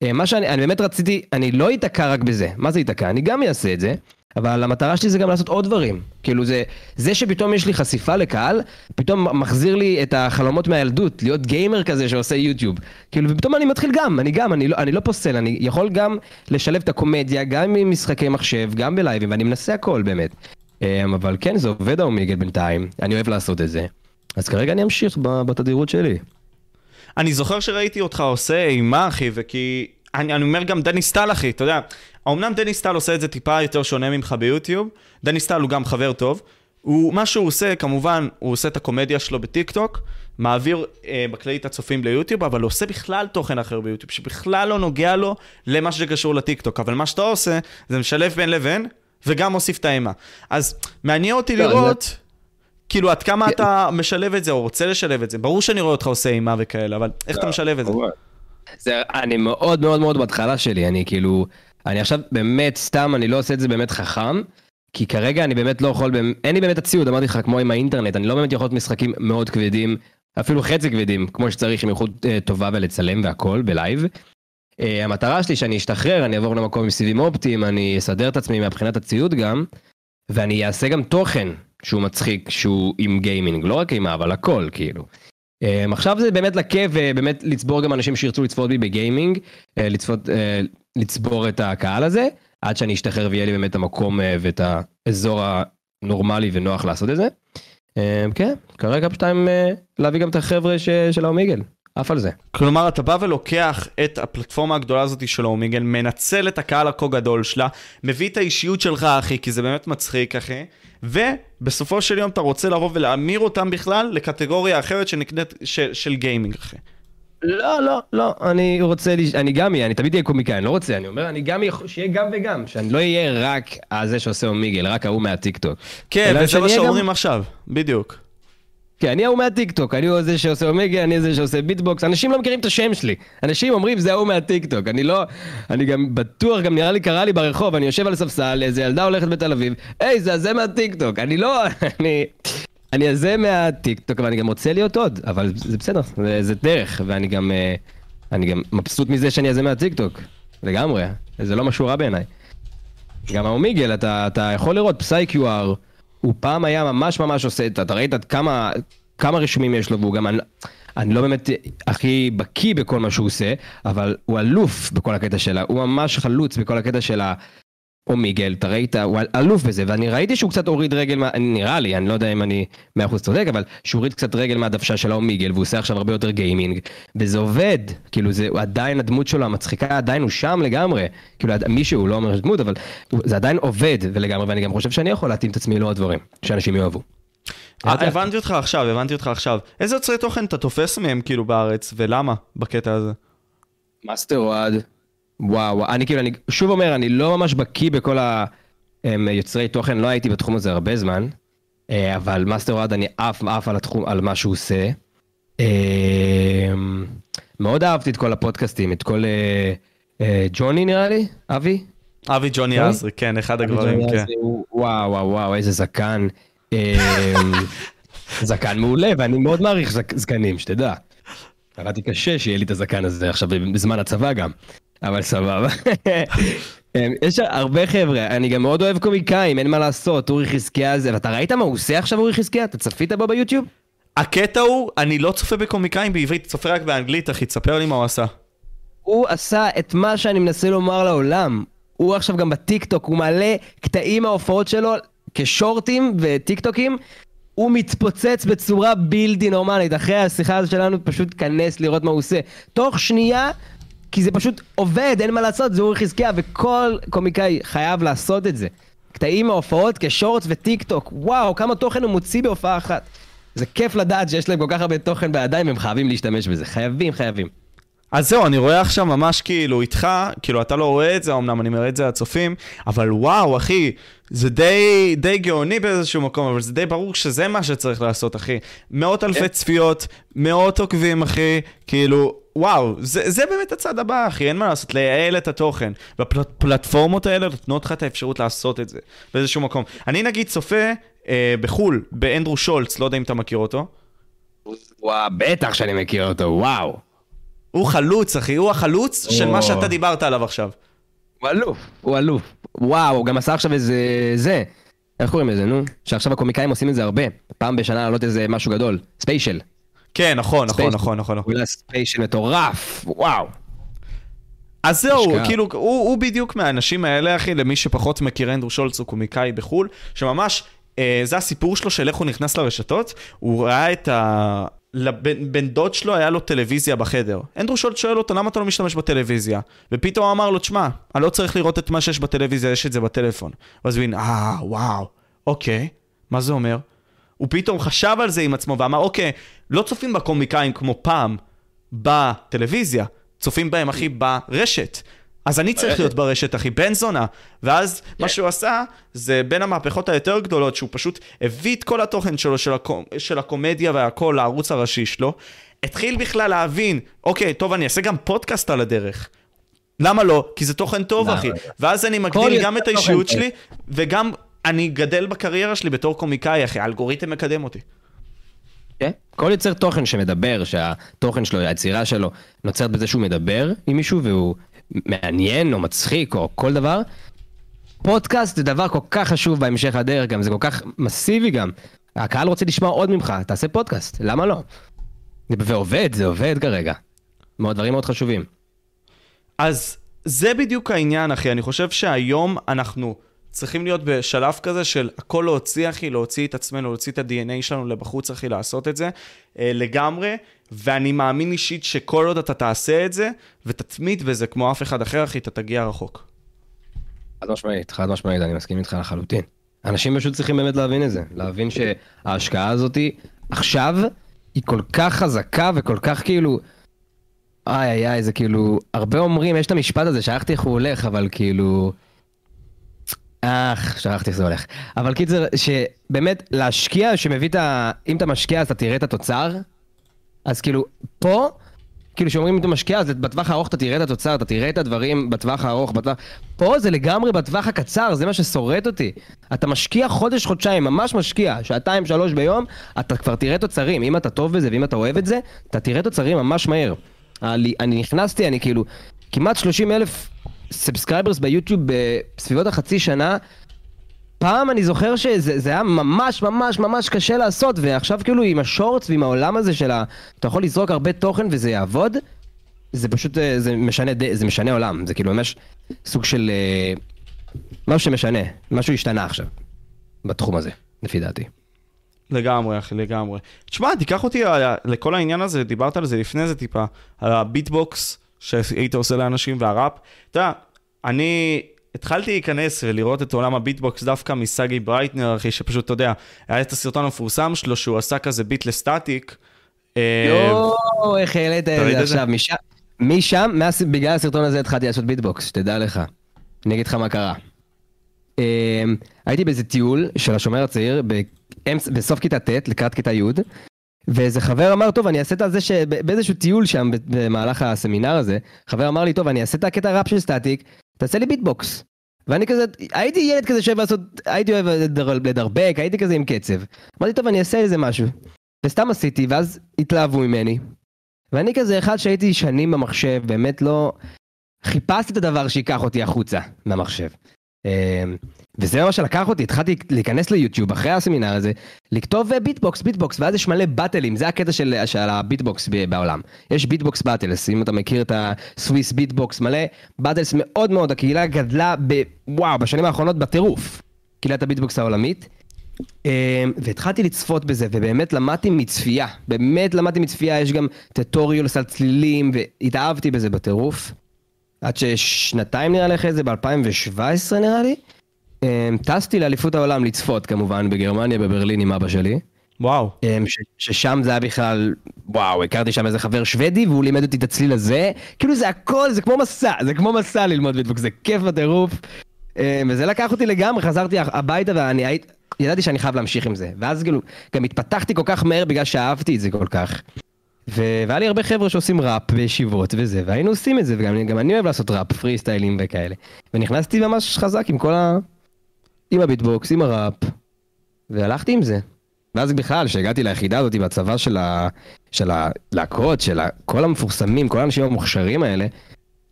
מה שאני אני באמת רציתי, אני לא אתקע רק בזה, מה זה ייתקע? אני גם אעשה את זה, אבל המטרה שלי זה גם לעשות עוד דברים. כאילו זה, זה שפתאום יש לי חשיפה לקהל, פתאום מחזיר לי את החלומות מהילדות, להיות גיימר כזה שעושה יוטיוב. כאילו, ופתאום אני מתחיל גם, אני גם, אני לא, אני לא פוסל, אני יכול גם לשלב את הקומדיה, גם עם משחקי מחשב, גם בלייבים, ואני מנסה הכל באמת. אה, אבל כן, זה עובד האומיגל בינתיים, אני אוהב לעשות את זה. אז כרגע אני אמשיך בתדירות שלי. אני זוכר שראיתי אותך עושה אימה, אחי, וכי... אני, אני אומר גם דני סטל, אחי, אתה יודע, אמנם דני סטל עושה את זה טיפה יותר שונה ממך ביוטיוב, דני סטל הוא גם חבר טוב. הוא, מה שהוא עושה, כמובן, הוא עושה את הקומדיה שלו בטיקטוק, מעביר אה, בכללי את הצופים ליוטיוב, אבל הוא עושה בכלל תוכן אחר ביוטיוב, שבכלל לא נוגע לו למה שקשור לטיקטוק. אבל מה שאתה עושה, זה משלב בין לבין, וגם מוסיף את האימה. אז מעניין אותי לא, לראות... כאילו, עד כמה. אתה משלב את זה, או רוצה לשלב את זה? ברור שאני רואה אותך עושה אימה וכאלה, אבל איך אתה משלב את זה? זה, אני מאוד מאוד מאוד בהתחלה שלי, אני כאילו, אני עכשיו באמת סתם, אני לא עושה את זה באמת חכם, כי כרגע אני באמת לא יכול, אין לי באמת הציוד, אמרתי לך, כמו עם האינטרנט, אני לא באמת יכול להיות משחקים מאוד כבדים, אפילו חצי כבדים, כמו שצריך עם איכות uh, טובה ולצלם והכל בלייב. Uh, המטרה שלי שאני אשתחרר, אני אעבור למקום עם סיבים אופטיים, אני אסדר את עצמי מבחינת הציוד גם, ואני אעשה גם תוכן שהוא מצחיק, שהוא עם גיימינג, לא רק אימה, אבל הכל, כאילו. Um, עכשיו זה באמת לכיף ובאמת לצבור גם אנשים שירצו לצפות בי בגיימינג, uh, לצפות, uh, לצבור את הקהל הזה, עד שאני אשתחרר ויהיה לי באמת המקום uh, ואת האזור הנורמלי ונוח לעשות את זה. Uh, כן, כרגע פשוט uh, להביא גם את החבר'ה ש... של האומיגל. עף על זה. כלומר, אתה בא ולוקח את הפלטפורמה הגדולה הזאת של האומיגל, מנצל את הקהל הכה גדול שלה, מביא את האישיות שלך, אחי, כי זה באמת מצחיק, אחי, ובסופו של יום אתה רוצה לבוא ולהמיר אותם בכלל לקטגוריה אחרת שנקנית של, של גיימינג, אחי. לא, לא, לא, אני רוצה, לש... אני גם אהיה, אני תמיד אהיה קומיקאי, אני לא רוצה, אני אומר, אני גם, שיהיה גם וגם, שאני לא אהיה רק הזה שעושה Omegle, רק ההוא מהטיקטוק. כן, וזה מה שאומרים גם... עכשיו, בדיוק. כן, אני ההוא מהטיקטוק, אני הוא זה שעושה אומגה, אני זה שעושה ביטבוקס, אנשים לא מכירים את השם שלי. אנשים אומרים זה ההוא מהטיקטוק, אני לא... אני גם בטוח, גם נראה לי קרה לי ברחוב, אני יושב על ספסל, איזה ילדה הולכת בתל אביב, היי, זה הזה מהטיקטוק, אני לא... אני... אני הזה מהטיקטוק, ואני גם רוצה להיות עוד, אבל זה בסדר, זה, זה דרך, ואני גם... אה, אני גם מבסוט מזה שאני הזה מהטיקטוק, לגמרי, זה לא משהו רע בעיניי. גם ה Omegle, אתה, אתה יכול לראות פסאי QR, הוא פעם היה ממש ממש עושה את, אתה ראית כמה, כמה רישומים יש לו, והוא גם, אני, אני לא באמת הכי בקיא בכל מה שהוא עושה, אבל הוא אלוף בכל הקטע שלה, הוא ממש חלוץ בכל הקטע של או מיגל, אתה ראית, הוא אלוף בזה, ואני ראיתי שהוא קצת הוריד רגל, מה, נראה לי, אני לא יודע אם אני מאה אחוז צודק, אבל שהוא הוריד קצת רגל מהדוושה של האומיגל, והוא עושה עכשיו הרבה יותר גיימינג, וזה עובד, כאילו זה עדיין הדמות שלו המצחיקה, עדיין הוא שם לגמרי, כאילו מישהו, לא אומר דמות, אבל זה עדיין עובד ולגמרי, ואני גם חושב שאני יכול להתאים את עצמי לעוד דברים, שאנשים יאהבו. אה, הבנתי אותך עכשיו, הבנתי אותך עכשיו. איזה יוצרי תוכן אתה תופס מהם כאילו בארץ, ולמה בקטע הזה? מאסטר אוהד. וואו, אני כאילו, אני שוב אומר, אני לא ממש בקיא בכל היוצרי תוכן, לא הייתי בתחום הזה הרבה זמן, אה, אבל מאסטר אוהד אני עף עף על התחום, על מה שהוא עושה. אה, מאוד אהבתי את כל הפודקאסטים, את כל אה, ג'וני נראה לי, אבי? אבי ג'וני עזרי, כן, אחד הגברים, כן. וואו, וואו, וואו, איזה זקן. זקן מעולה, ואני מאוד מעריך זקנים, שתדע. קראתי קשה שיהיה לי את הזקן הזה עכשיו בזמן הצבא גם. אבל סבבה. אמ, יש הרבה חבר'ה, אני גם מאוד אוהב קומיקאים, אין מה לעשות, אורי חזקיה זה, ואתה ראית מה הוא עושה עכשיו אורי חזקיה? אתה צפית בו ביוטיוב? הקטע הוא, אני לא צופה בקומיקאים בעברית, צופה רק באנגלית, אחי, תספר לי מה הוא עשה. הוא עשה את מה שאני מנסה לומר לעולם. הוא עכשיו גם בטיקטוק, הוא מעלה קטעים מההופעות שלו כשורטים וטיקטוקים. הוא מתפוצץ בצורה בלתי נורמלית. אחרי השיחה הזו שלנו, פשוט כנס לראות מה הוא עושה. תוך שנייה כי זה פשוט עובד, אין מה לעשות, זה אורי חזקיה, וכל קומיקאי חייב לעשות את זה. קטעים מההופעות כשורטס וטיק טוק, וואו, כמה תוכן הוא מוציא בהופעה אחת. זה כיף לדעת שיש להם כל כך הרבה תוכן בידיים, והם חייבים להשתמש בזה. חייבים, חייבים. אז זהו, אני רואה עכשיו ממש כאילו איתך, כאילו אתה לא רואה את זה, אמנם אני מראה את זה לצופים, אבל וואו, אחי, זה די, די גאוני באיזשהו מקום, אבל זה די ברור שזה מה שצריך לעשות, אחי. מאות אלפי כן. צפיות, מאות עוקבים, אחי, כאילו, וואו, זה, זה באמת הצד הבא, אחי, אין מה לעשות, לייעל את התוכן. והפלטפורמות האלה נותנות לך את האפשרות לעשות את זה באיזשהו מקום. אני נגיד צופה אה, בחו"ל, באנדרו שולץ, לא יודע אם אתה מכיר אותו. וואו, בטח שאני מכיר אותו, וואו. הוא חלוץ, אחי, הוא החלוץ או... של מה שאתה דיברת עליו עכשיו. הוא אלוף, הוא אלוף. וואו, הוא גם עשה עכשיו איזה... זה. איך קוראים לזה, נו? שעכשיו הקומיקאים עושים את זה הרבה. פעם בשנה לעלות איזה משהו גדול. special. כן, נכון, נכון, נכון, נכון. הוא special מטורף, וואו. אז זהו, כאילו, הוא, הוא בדיוק מהאנשים האלה, אחי, למי שפחות מכיר אנדרו שולץ, הוא קומיקאי בחו"ל, שממש, אה, זה הסיפור שלו של איך הוא נכנס לרשתות, הוא ראה את ה... לבן בן דוד שלו היה לו טלוויזיה בחדר. אנדרו שולט שואל אותו, למה אתה לא משתמש בטלוויזיה? ופתאום הוא אמר לו, תשמע, אני לא צריך לראות את מה שיש בטלוויזיה, יש את זה בטלפון. ואז הוא הבין, אה, וואו, אוקיי, מה זה אומר? הוא פתאום חשב על זה עם עצמו ואמר, אוקיי, לא צופים בקומיקאים כמו פעם בטלוויזיה, צופים בהם, אחי, ברשת. אז אני צריך להיות ברשת, אחי, בן זונה. ואז מה שהוא עשה, זה בין המהפכות היותר גדולות, שהוא פשוט הביא את כל התוכן שלו, של, הקומ... של הקומדיה והכל, לערוץ הראשי שלו. התחיל בכלל להבין, אוקיי, טוב, אני אעשה גם פודקאסט על הדרך. למה לא? כי זה תוכן טוב, אחי. ואז אני מגדיל גם את האישיות שלי, וגם אני גדל בקריירה שלי בתור קומיקאי, אחי, האלגוריתם מקדם אותי. כן? כל יוצר תוכן שמדבר, שהתוכן שלו, היצירה שלו, נוצרת בזה שהוא מדבר עם מישהו והוא מעניין או מצחיק או כל דבר. פודקאסט זה דבר כל כך חשוב בהמשך הדרך גם, זה כל כך מסיבי גם. הקהל רוצה לשמוע עוד ממך, תעשה פודקאסט, למה לא? ועובד, זה עובד כרגע. מאוד דברים מאוד חשובים. אז זה בדיוק העניין, אחי. אני חושב שהיום אנחנו צריכים להיות בשלב כזה של הכל להוציא, אחי, להוציא את עצמנו, להוציא את ה-DNA שלנו לבחוץ, אחי, לעשות את זה אה, לגמרי. ואני מאמין אישית שכל עוד אתה תעשה את זה, ותתמיד בזה כמו אף אחד אחר, אחי, אתה תגיע רחוק. חד משמעית, חד משמעית, אני מסכים איתך לחלוטין. אנשים פשוט צריכים באמת להבין את זה, להבין שההשקעה הזאתי עכשיו היא כל כך חזקה וכל כך כאילו... איי איי איי, זה כאילו, הרבה אומרים, יש את המשפט הזה, שכחתי איך הוא הולך, אבל כאילו... אך, שכחתי איך זה הולך. אבל קיצר, שבאמת להשקיע, שמביא את ה... אם אתה משקיע אז אתה תראה את התוצר, אז כאילו, פה, כאילו שאומרים אם אתה משקיע אז בטווח הארוך אתה תראה את התוצר, אתה תראה את הדברים בטווח הארוך, בטווח... פה זה לגמרי בטווח הקצר, זה מה ששורט אותי. אתה משקיע חודש, חודשיים, ממש משקיע, שעתיים, שלוש ביום, אתה כבר תראה תוצרים. אם אתה טוב בזה ואם אתה אוהב את זה, אתה תראה תוצרים ממש מהר. אני, אני נכנסתי, אני כאילו, כמעט 30 אלף subscribers ביוטיוב בסביבות החצי שנה. פעם אני זוכר שזה היה ממש ממש ממש קשה לעשות, ועכשיו כאילו עם ה Shorts ועם העולם הזה של ה... אתה יכול לזרוק הרבה תוכן וזה יעבוד, זה פשוט, אה, זה משנה, זה משנה עולם, זה כאילו ממש סוג של... אה, משהו שמשנה, משהו השתנה עכשיו, בתחום הזה, לפי דעתי. לגמרי, אחי, לגמרי. תשמע, תיקח אותי לכל העניין הזה, דיברת על זה לפני זה טיפה, על הביטבוקס שהיית עושה לאנשים והראפ. אתה יודע, אני התחלתי להיכנס ולראות את עולם הביטבוקס דווקא מסגי ברייטנר, אחי, שפשוט, אתה יודע, היה את הסרטון המפורסם שלו, שהוא עשה כזה beat לסטטיק. אה, יואו, איך העלית את זה עכשיו, משם, משם, בגלל הסרטון הזה התחלתי לעשות ביטבוקס, שתדע לך. אני אגיד לך מה קרה. אה, הייתי באיזה טיול של השומר הצעיר בסוף כיתה ט' לקראת כיתה י', ואיזה חבר אמר, טוב, אני אעשה את זה שבאיזשהו טיול שם במהלך הסמינר הזה, חבר אמר לי, טוב, אני אעשה את הקטע ראפ של סטטיק, תעשה לי ביטבוקס. ואני כזה, הייתי ילד כזה שאוהב לעשות, הייתי אוהב לדרבק, הייתי כזה עם קצב. אמרתי, טוב, אני אעשה איזה משהו. וסתם עשיתי, ואז התלהבו ממני. ואני כזה אחד שהייתי שנים במחשב, באמת לא... חיפשתי את הדבר שייקח אותי החוצה מהמחשב. וזה מה שלקח אותי, התחלתי להיכנס ליוטיוב אחרי הסמינר הזה, לכתוב ביטבוקס, ביטבוקס, ואז יש מלא באטלים, זה הקטע של, של הביטבוקס בעולם. יש beatbox battles, אם אתה מכיר את ה Swissbeatbox, מלא battles מאוד מאוד, הקהילה גדלה ב... וואו, בשנים האחרונות בטירוף, קהילת הביטבוקס העולמית. אמ, והתחלתי לצפות בזה, ובאמת למדתי מצפייה, באמת למדתי מצפייה, יש גם tutorials על צלילים, והתאהבתי בזה בטירוף. עד ששנתיים נראה לי אחרי זה, ב-2017 נראה לי. אמ, טסתי לאליפות העולם לצפות כמובן בגרמניה, בברלין עם אבא שלי. וואו. אמ, ש- ששם זה היה בכלל, וואו, הכרתי שם איזה חבר שוודי והוא לימד אותי את הצליל הזה. כאילו זה הכל, זה כמו מסע, זה כמו מסע ללמוד ביטבוק, זה כיף בטירוף. אמ, וזה לקח אותי לגמרי, חזרתי הביתה ואני הייתי, ידעתי שאני חייב להמשיך עם זה. ואז כאילו, גם התפתחתי כל כך מהר בגלל שאהבתי את זה כל כך. והיה לי הרבה חבר'ה שעושים ראפ בישיבות וזה, והיינו עושים את זה, וגם אני אוהב לעשות ראפ, פרי סטיילים וכאלה. ונכנסתי ממש חזק עם כל ה... עם הביטבוקס, עם הראפ, והלכתי עם זה. ואז בכלל, כשהגעתי ליחידה הזאת בצבא של, ה... של הלהקות, של ה... כל המפורסמים, כל האנשים המוכשרים האלה,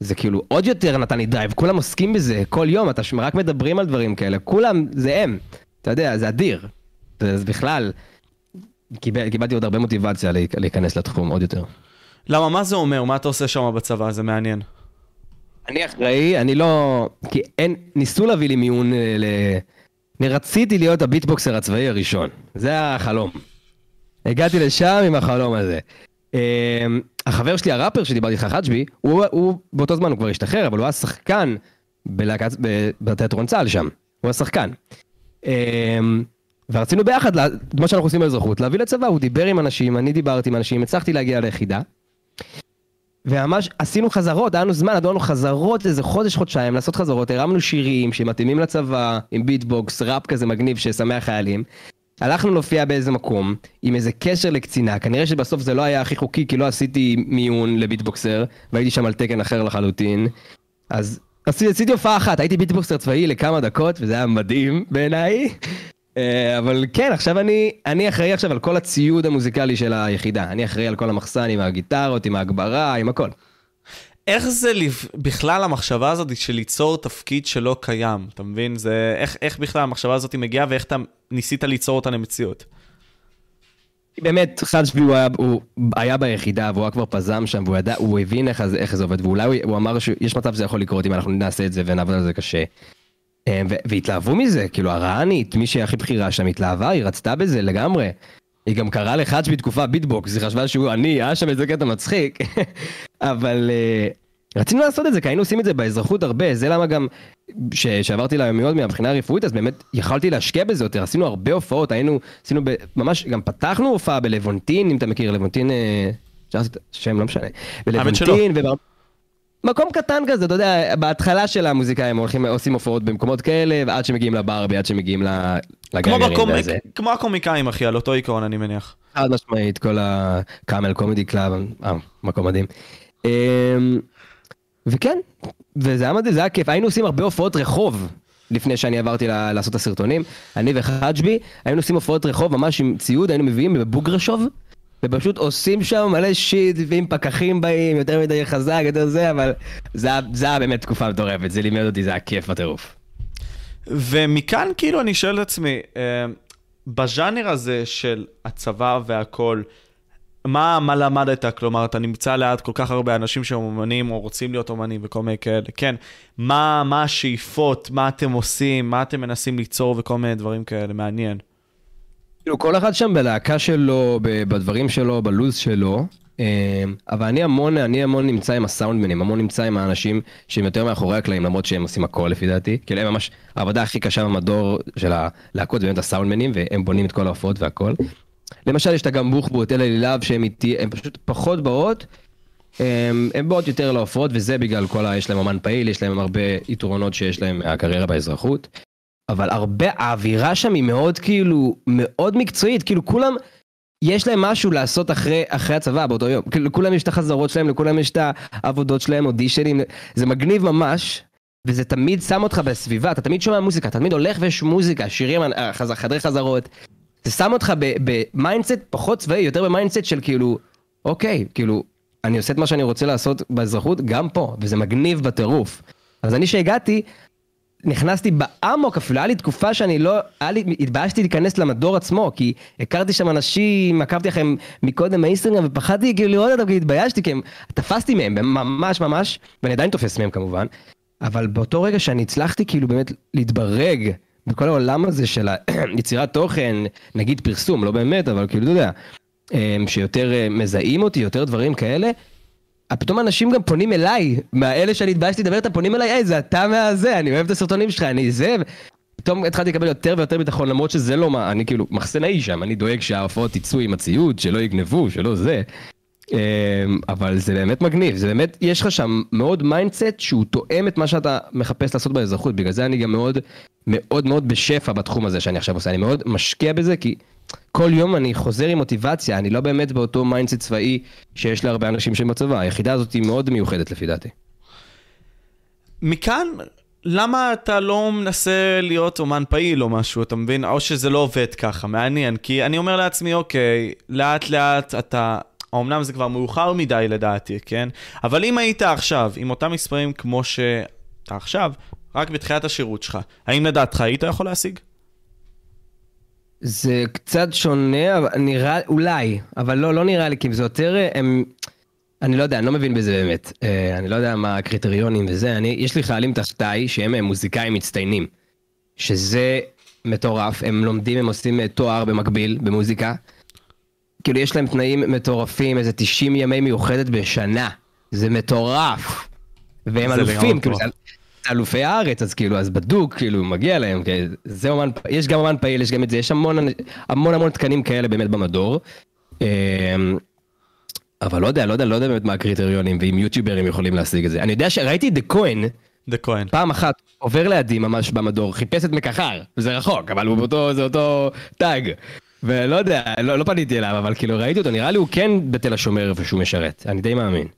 זה כאילו עוד יותר נתן לי drive, כולם עוסקים בזה, כל יום, אתה רק מדברים על דברים כאלה, כולם, זה הם, אתה יודע, זה אדיר. אז בכלל, קיבל, קיבלתי עוד הרבה מוטיבציה להיכנס לתחום עוד יותר. למה, מה זה אומר? מה אתה עושה שם בצבא? זה מעניין. אני אחראי, אני לא... כי אין... ניסו להביא לי מיון אה, ל... אני רציתי להיות הביטבוקסר הצבאי הראשון. זה החלום. הגעתי לשם עם החלום הזה. Uh, החבר שלי הראפר שדיברתי איתך חג'בי, הוא, הוא באותו זמן הוא כבר השתחרר, אבל הוא היה שחקן בלהקת, בתיאטרון צה"ל שם. הוא השחקן. Uh, ורצינו ביחד, מה שאנחנו עושים באזרחות, להביא לצבא, הוא דיבר עם אנשים, אני דיברתי עם אנשים, הצלחתי להגיע ליחידה. וממש עשינו חזרות, היה לנו זמן, לנו חזרות איזה חודש, חודשיים, לעשות חזרות, הרמנו שירים שמתאימים לצבא, עם ביטבוקס, ראפ כזה מגניב ששמח חיילים. הלכנו להופיע באיזה מקום, עם איזה קשר לקצינה, כנראה שבסוף זה לא היה הכי חוקי, כי לא עשיתי מיון לביטבוקסר, והייתי שם על תקן אחר לחלוטין. אז עשיתי הופעה אחת, הייתי ביטבוקסר צבאי לכמה דקות, וזה היה מדהים בעיניי. אה, אבל כן, עכשיו אני, אני אחראי עכשיו על כל הציוד המוזיקלי של היחידה. אני אחראי על כל המחסן עם הגיטרות, עם ההגברה, עם הכל. איך זה בכלל המחשבה הזאת של ליצור תפקיד שלא קיים, אתה מבין? זה, איך, איך בכלל המחשבה הזאת מגיעה ואיך אתה ניסית ליצור אותה למציאות? באמת, חג'בי הוא, היה, הוא היה ביחידה והוא היה כבר פזם שם והוא ידע, הוא הבין איך, איך זה עובד ואולי הוא, הוא אמר שיש מצב שזה יכול לקרות אם אנחנו נעשה את זה ונעבוד על זה קשה. אה, והתלהבו מזה, כאילו הרענית, מי שהכי בכירה שם התלהבה, היא רצתה בזה לגמרי. היא גם קראה לחאג' בתקופה ביטבוקס, היא חשבה שהוא אני, היה שם איזה קטע מצחיק. אבל uh, רצינו לעשות את זה, כי היינו עושים את זה באזרחות הרבה, זה למה גם, כשעברתי ליומיות מהבחינה הרפואית, אז באמת יכלתי להשקיע בזה יותר, עשינו הרבה הופעות, היינו, עשינו ב, ממש, גם פתחנו הופעה בלוונטין, אם אתה מכיר, לוונטין, אה, אפשר לעשות שם, לא משנה. בלוונטין, מקום קטן כזה, אתה יודע, בהתחלה של המוזיקאים הולכים, עושים הופעות במקומות כאלה, ועד שמגיעים לברבי, עד שמגיעים לגיימרים וזה. כמו הקומיקאים, אחי, על אותו עיקרון, אני מניח. חד משמעית, כל ה Camel Comedy Club, אה, מקום מדהים. אמ, וכן, וזה היה מדהים, זה היה כיף, היינו עושים הרבה הופעות רחוב. לפני שאני עברתי לעשות את הסרטונים, אני וחג'בי, היינו עושים הופעות רחוב ממש עם ציוד, היינו מביאים בבוגרשוב, ופשוט עושים שם מלא שיט, ועם פקחים באים, יותר מדי חזק, יותר זה, אבל זה היה באמת תקופה מטורפת, זה לימד אותי, זה היה כיף בטירוף. ומכאן כאילו אני שואל את עצמי, אה, בז'אנר הזה של הצבא והכל, מה, מה למדת? כלומר, אתה נמצא ליד כל כך הרבה אנשים שהם אומנים או רוצים להיות אומנים וכל מיני כאלה, כן. מה, מה השאיפות, מה אתם עושים, מה אתם מנסים ליצור וכל מיני דברים כאלה, מעניין. כאילו כל אחד שם בלהקה שלו, בדברים שלו, בלוז שלו, אמ, אבל אני המון, אני המון נמצא עם הסאונדמנים, המון נמצא עם האנשים שהם יותר מאחורי הקלעים, למרות שהם עושים הכל לפי דעתי. כאילו הם ממש, העבודה הכי קשה במדור של הלהקות זה באמת הסאונדמנים, והם בונים את כל ההופעות והכל. למשל יש את אגם בוחבו, את אלה לילב, שהם איתי, הם פשוט פחות באות. הם, הם באות יותר להופעות, וזה בגלל כל ה... יש להם אמן פעיל, יש להם הרבה יתרונות שיש להם מהקריירה באזרחות. אבל הרבה, האווירה שם היא מאוד כאילו, מאוד מקצועית, כאילו כולם, יש להם משהו לעשות אחרי, אחרי הצבא באותו יום. כאילו לכולם יש את החזרות שלהם, לכולם יש את העבודות שלהם, אודישנים, זה מגניב ממש. וזה תמיד שם אותך בסביבה, אתה תמיד שומע מוזיקה, אתה תמיד הולך ויש מוזיקה, שירים, אה, חדרי חזרות. זה שם אותך ב mindset פחות צבאי, יותר ב mindset של כאילו, אוקיי, כאילו, אני עושה את מה שאני רוצה לעשות באזרחות גם פה, וזה מגניב בטירוף. אז אני שהגעתי, נכנסתי באמוק אפילו, היה לי תקופה שאני לא, היה לי, התביישתי להיכנס למדור עצמו, כי הכרתי שם אנשים, עקבתי לכם מקודם באינסטגרם, ופחדתי כאילו לראות אותם, כי התביישתי, כי הם, תפסתי מהם, ממש ממש, ואני עדיין תופס מהם כמובן, אבל באותו רגע שאני הצלחתי כאילו באמת להתברג בכל העולם הזה של יצירת תוכן, נגיד פרסום, לא באמת, אבל כאילו, אתה יודע, אמ, שיותר אה, מזהים אותי, יותר דברים כאלה, פתאום אנשים גם פונים אליי, מהאלה שאני התביישתי לדבר איתם, פונים אליי, היי, זה אתה מהזה, אני אוהב את הסרטונים שלך, אני זה, פתאום התחלתי לקבל יותר ויותר ביטחון, למרות שזה לא מה, אני כאילו מחסנאי שם, אני דואג שההופעות יצאו עם הציוד, שלא יגנבו, שלא זה. אמ, אבל זה באמת מגניב, זה באמת, יש לך שם מאוד mindset שהוא תואם את מה שאתה מחפש לעשות באזרחות, בגלל זה אני גם מאוד מאוד מאוד בשפע בתחום הזה שאני עכשיו עושה, אני מאוד משקיע בזה, כי כל יום אני חוזר עם מוטיבציה, אני לא באמת באותו mindset צבאי שיש להרבה אנשים שהם בצבא, היחידה הזאת היא מאוד מיוחדת לפי דעתי. מכאן, למה אתה לא מנסה להיות אומן פעיל או משהו, אתה מבין? או שזה לא עובד ככה, מעניין. כי אני אומר לעצמי, אוקיי, לאט לאט אתה... אמנם זה כבר מאוחר מדי לדעתי, כן? אבל אם היית עכשיו עם אותם מספרים כמו שאתה עכשיו, רק בתחילת השירות שלך, האם לדעתך היית יכול להשיג? זה קצת שונה, אבל נראה, אולי, אבל לא, לא נראה לי, כי זה יותר, אה, הם, אני לא יודע, אני לא מבין בזה באמת. אה, אני לא יודע מה הקריטריונים וזה, אני, יש לי חיילים תחתיי שהם אה, מוזיקאים מצטיינים, שזה מטורף, הם לומדים, הם עושים תואר במקביל במוזיקה. כאילו יש להם תנאים מטורפים, איזה 90 ימי מיוחדת בשנה, זה מטורף. והם אלופים, כאילו, זה, אלופי הארץ, אז כאילו, אז בדוק, כאילו, מגיע להם, זה אומן, יש גם אומן פעיל, יש גם את זה, יש המון המון המון תקנים כאלה באמת במדור. אמ, אבל לא יודע, לא יודע, לא יודע באמת מה הקריטריונים, ואם יוטיוברים יכולים להשיג את זה. אני יודע שראיתי דה כהן, דה כהן. פעם אחת עובר לידי ממש במדור, חיפש את מקחר, זה רחוק, אבל הוא באותו, זה אותו טאג. ולא יודע, לא, לא פניתי אליו, אבל כאילו ראיתי אותו, נראה לי הוא כן בתל השומר איפה שהוא משרת, אני די מאמין.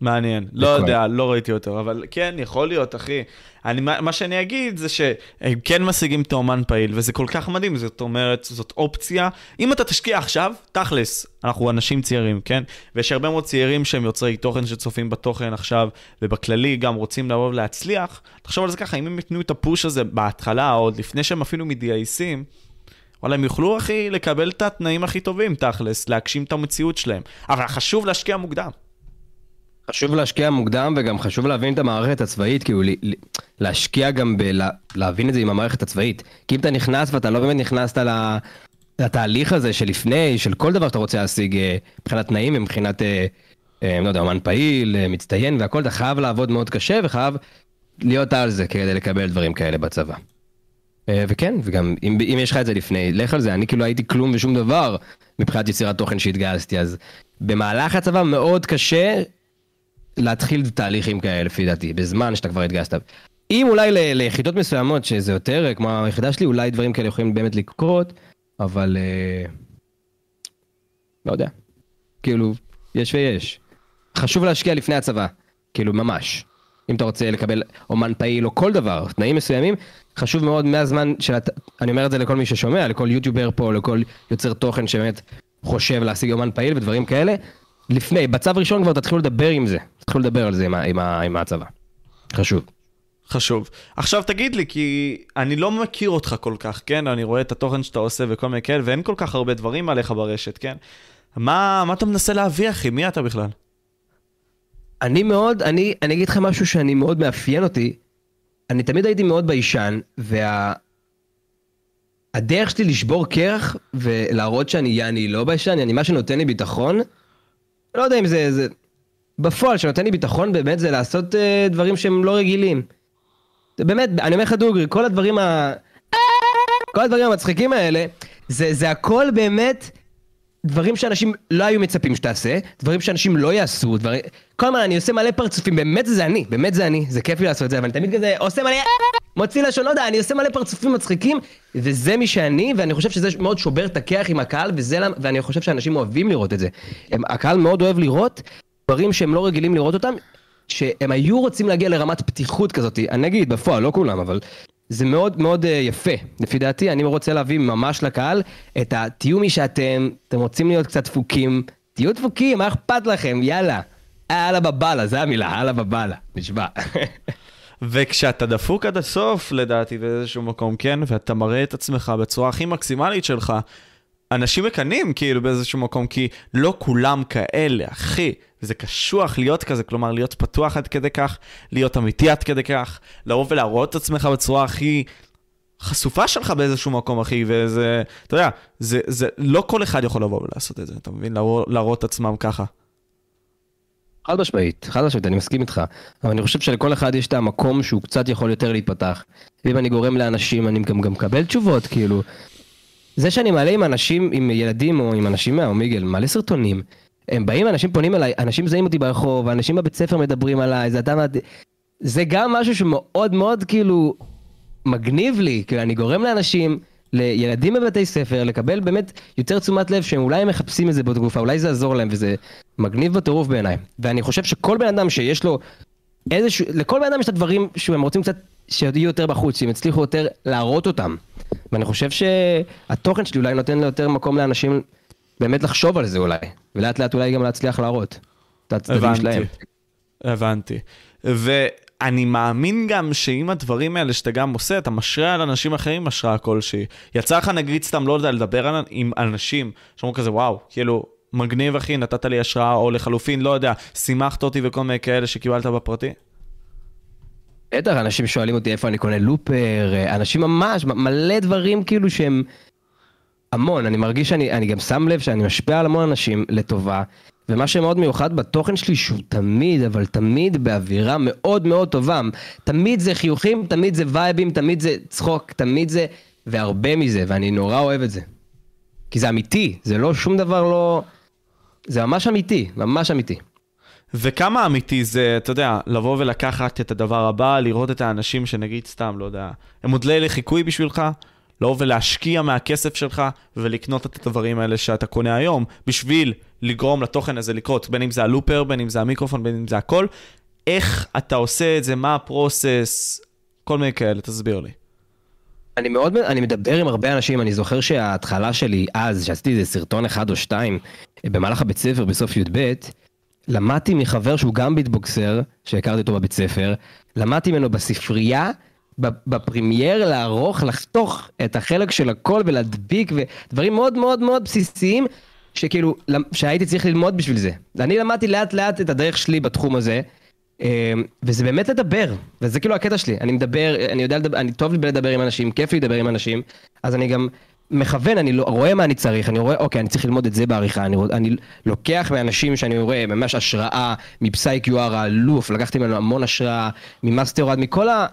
מעניין. לא יודע, לא ראיתי אותו, אבל כן, יכול להיות, אחי. אני, מה שאני אגיד זה שהם כן משיגים את האומן פעיל, וזה כל כך מדהים, זאת אומרת, זאת אופציה. אם אתה תשקיע עכשיו, תכלס, אנחנו אנשים צעירים, כן? ויש הרבה מאוד צעירים שהם יוצרי תוכן שצופים בתוכן עכשיו, ובכללי גם רוצים לבוא ולהצליח. תחשוב על זה ככה, אם הם ייתנו את הפוש הזה בהתחלה, עוד לפני שהם אפילו מתגייסים, וואלה, הם יוכלו, אחי, לקבל את התנאים הכי טובים, תכלס, להגשים את המציאות שלהם. אבל חשוב להשקיע מוקדם. חשוב להשקיע מוקדם וגם חשוב להבין את המערכת הצבאית, כאילו להשקיע גם בלהבין את זה עם המערכת הצבאית. כי אם אתה נכנס ואתה לא באמת נכנסת לתהליך הזה שלפני, של כל דבר שאתה רוצה להשיג אה, מבחינת תנאים ומבחינת, אה, אה, לא יודע, אומן פעיל, מצטיין והכל, אתה חייב לעבוד מאוד קשה וחייב להיות על זה כדי לקבל דברים כאלה בצבא. וכן, וגם אם, אם יש לך את זה לפני, לך על זה, אני כאילו הייתי כלום ושום דבר מבחינת יצירת תוכן שהתגייסתי, אז במהלך הצבא מאוד קשה להתחיל תהליכים כאלה לפי דעתי, בזמן שאתה כבר התגייסת. אם אולי ל- ליחידות מסוימות שזה יותר כמו היחידה שלי, אולי דברים כאלה יכולים באמת לקרות, אבל אה, לא יודע. כאילו, יש ויש. חשוב להשקיע לפני הצבא, כאילו ממש. אם אתה רוצה לקבל אומן פעיל או כל דבר, תנאים מסוימים, חשוב מאוד מהזמן של... אני אומר את זה לכל מי ששומע, לכל יוטיובר פה, לכל יוצר תוכן שבאמת חושב להשיג אומן פעיל ודברים כאלה. לפני, בצו ראשון כבר תתחילו לדבר עם זה, תתחילו לדבר על זה עם, עם, עם הצבא. חשוב. חשוב. עכשיו תגיד לי, כי אני לא מכיר אותך כל כך, כן? אני רואה את התוכן שאתה עושה וכל מיני כאלה, ואין כל כך הרבה דברים עליך ברשת, כן? מה, מה אתה מנסה להביא, אחי? מי אתה בכלל? אני מאוד, אני, אני אגיד לך משהו שאני מאוד מאפיין אותי. אני תמיד הייתי מאוד ביישן, וה... הדרך שלי לשבור קרח ולהראות שאני יעני לא ביישן, אני מה שנותן לי ביטחון, לא יודע אם זה, זה... בפועל, שנותן לי ביטחון באמת זה לעשות uh, דברים שהם לא רגילים. זה באמת, אני אומר לך דוגרי, כל הדברים ה... כל הדברים המצחיקים האלה, זה, זה הכל באמת דברים שאנשים לא היו מצפים שתעשה, דברים שאנשים לא יעשו, דברים... כל הזמן אני עושה מלא פרצופים, באמת זה אני, באמת זה אני, זה כיף לי לעשות את זה, אבל אני תמיד כזה עושה מלא... מוציא לשון, לא יודע, אני עושה מלא פרצופים מצחיקים, וזה מי שאני, ואני חושב שזה מאוד שובר את הכיח עם הקהל, וזה למה, ואני חושב שאנשים אוהבים לראות את זה. הם, הקהל מאוד אוהב לראות דברים שהם לא רגילים לראות אותם, שהם היו רוצים להגיע לרמת פתיחות כזאת, אני אגיד בפועל, לא כולם, אבל זה מאוד מאוד uh, יפה, לפי דעתי, אני רוצה להביא ממש לקהל את ה... תהיו מי שאתם, אתם רוצים להיות קצת דפוקים, תהיו דפוקים, מה אכפת לכם, יאללה. אללה בבאללה, זה המילה, אללה בבאללה, נשבע. וכשאתה דפוק עד הסוף, לדעתי, באיזשהו מקום, כן, ואתה מראה את עצמך בצורה הכי מקסימלית שלך, אנשים מקנאים כאילו באיזשהו מקום, כי לא כולם כאלה, אחי. זה קשוח להיות כזה, כלומר להיות פתוח עד כדי כך, להיות אמיתי עד כדי כך, לבוא ולהראות את עצמך בצורה הכי חשופה שלך באיזשהו מקום, אחי, וזה, אתה יודע, זה, זה, לא כל אחד יכול לבוא ולעשות את זה, אתה מבין? להראות, להראות את עצמם ככה. חד משמעית, חד משמעית, אני מסכים איתך. אבל אני חושב שלכל אחד יש את המקום שהוא קצת יכול יותר להתפתח. ואם אני גורם לאנשים, אני גם, גם מקבל תשובות, כאילו. זה שאני מעלה עם אנשים, עם ילדים או עם אנשים מהאומיגל, מעלה סרטונים. הם באים, אנשים פונים אליי, אנשים מזהים אותי ברחוב, אנשים בבית ספר מדברים עליי, זה אתה... זה גם משהו שמאוד מאוד כאילו מגניב לי, כאילו אני גורם לאנשים, לילדים בבתי ספר, לקבל באמת יותר תשומת לב שהם אולי מחפשים את זה בתקופה, אולי זה יעזור להם וזה מגניב בטירוף בעיניי. ואני חושב שכל בן אדם שיש לו איזשהו, לכל בן אדם יש את הדברים שהם רוצים קצת שיהיו יותר בחוץ, שהם יצליחו יותר להראות אותם. ואני חושב שהתוכן שלי אולי נותן יותר מקום לאנשים באמת לחשוב על זה אולי, ולאט לאט אולי גם להצליח להראות את הצדדים שלהם. הבנתי. ואני מאמין גם שעם הדברים האלה שאתה גם עושה, אתה משרה על אנשים אחרים השראה כלשהי. יצא לך נגיד סתם, לא יודע, לדבר על, עם אנשים שאומרים כזה, וואו, כאילו, מגניב אחי, נתת לי השראה, או לחלופין, לא יודע, שימחת אותי וכל מיני כאלה שקיבלת בפרטי? בטח, אנשים שואלים אותי איפה אני קונה לופר, אנשים ממש, מלא דברים כאילו שהם המון, אני מרגיש שאני אני גם שם לב שאני משפיע על המון אנשים לטובה, ומה שמאוד מיוחד בתוכן שלי שהוא תמיד, אבל תמיד באווירה מאוד מאוד טובה. תמיד זה חיוכים, תמיד זה וייבים, תמיד זה צחוק, תמיד זה, והרבה מזה, ואני נורא אוהב את זה. כי זה אמיתי, זה לא שום דבר לא... זה ממש אמיתי, ממש אמיתי. וכמה אמיתי זה, אתה יודע, לבוא ולקחת את הדבר הבא, לראות את האנשים שנגיד סתם, לא יודע, הם מודלי לחיקוי בשבילך, לבוא ולהשקיע מהכסף שלך ולקנות את הדברים האלה שאתה קונה היום, בשביל לגרום לתוכן הזה לקרות, בין אם זה הלופר, בין אם זה המיקרופון, בין אם זה הכל. איך אתה עושה את זה, מה הפרוסס, כל מיני כאלה, תסביר לי. אני מאוד, אני מדבר עם הרבה אנשים, אני זוכר שההתחלה שלי אז, שעשיתי איזה סרטון אחד או שתיים במהלך הבית ספר בסוף י"ב, למדתי מחבר שהוא גם ביטבוקסר, שהכרתי אותו בבית ספר, למדתי ממנו בספרייה, ב Premiere לערוך, לחתוך את החלק של הכל ולהדביק, ודברים מאוד מאוד מאוד בסיסיים, שכאילו, שהייתי צריך ללמוד בשביל זה. אני למדתי לאט לאט את הדרך שלי בתחום הזה, וזה באמת לדבר, וזה כאילו הקטע שלי, אני מדבר, אני יודע לדבר, אני טוב לדבר עם אנשים, כיף לי לדבר עם אנשים, אז אני גם מכוון, אני לא, רואה מה אני צריך, אני רואה, אוקיי, אני צריך ללמוד את זה בעריכה, אני, אני לוקח מאנשים שאני רואה ממש השראה, מפסייק יואר האלוף, לקחתי ממנו המון השראה, ממאסטר מכל ה...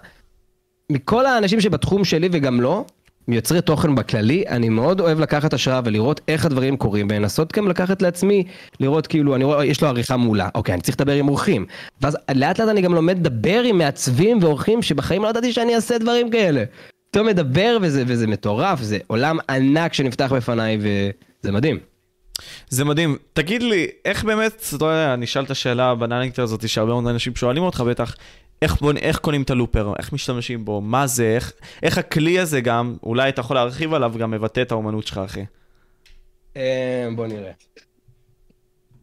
מכל האנשים שבתחום שלי וגם לא, מיוצרי תוכן בכללי, אני מאוד אוהב לקחת השראה ולראות איך הדברים קורים, ולנסות גם לקחת לעצמי, לראות כאילו, אני רואה, יש לו עריכה מעולה, אוקיי, אני צריך לדבר עם עורכים. ואז לאט לאט אני גם לומד לדבר עם מעצבים ועורכים שבחיים לא ידעתי שאני אעשה דברים כאלה. פתאום מדבר וזה, וזה מטורף, זה עולם ענק שנפתח בפניי וזה מדהים. זה מדהים. תגיד לי, איך באמת, אתה יודע, אני אשאל את השאלה הבנאלית הזאת שהרבה מאוד אנשים שואלים אותך בטח, איך, בוא, איך קונים את הלופר, איך משתמשים בו, מה זה, איך, איך הכלי הזה גם, אולי אתה יכול להרחיב עליו, גם מבטא את האומנות שלך, אחי. אה, בוא נראה.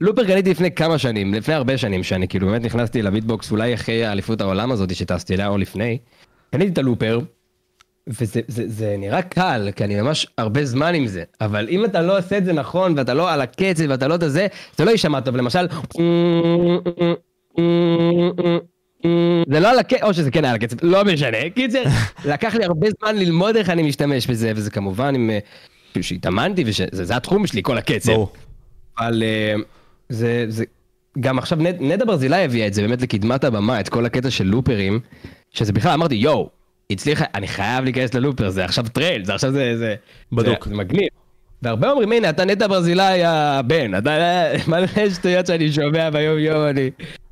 לופר קניתי לפני כמה שנים, לפני הרבה שנים, שאני כאילו באמת נכנסתי לביטבוקס, אולי אחרי האליפות העולם הזאת שטסתי אליה או לפני. קניתי את הלופר, וזה זה, זה נראה קל, כי אני ממש הרבה זמן עם זה, אבל אם אתה לא עושה את זה נכון, ואתה לא על הקצב, ואתה לא את זה, זה לא יישמע טוב, למשל... זה לא על הקצב, או שזה כן היה על הקצב, לא משנה. קיצר, לקח לי הרבה זמן ללמוד איך אני משתמש בזה, וזה כמובן עם... כאילו שהתאמנתי, וזה התחום שלי, כל הקצב. אבל אה, זה, זה, גם עכשיו נד, נדה ברזילי הביאה את זה באמת לקדמת הבמה, את כל הקטע של לופרים, שזה בכלל אמרתי, יואו, הצליחה, אני חייב להיכנס ל looper, זה עכשיו טרייל, זה עכשיו זה, זה, בדוק. זה, זה מגניב. והרבה אומרים, הנה, אתה נטע ברזילי הבן, אתה, מלא שטויות שאני שומע ביום יום, אני...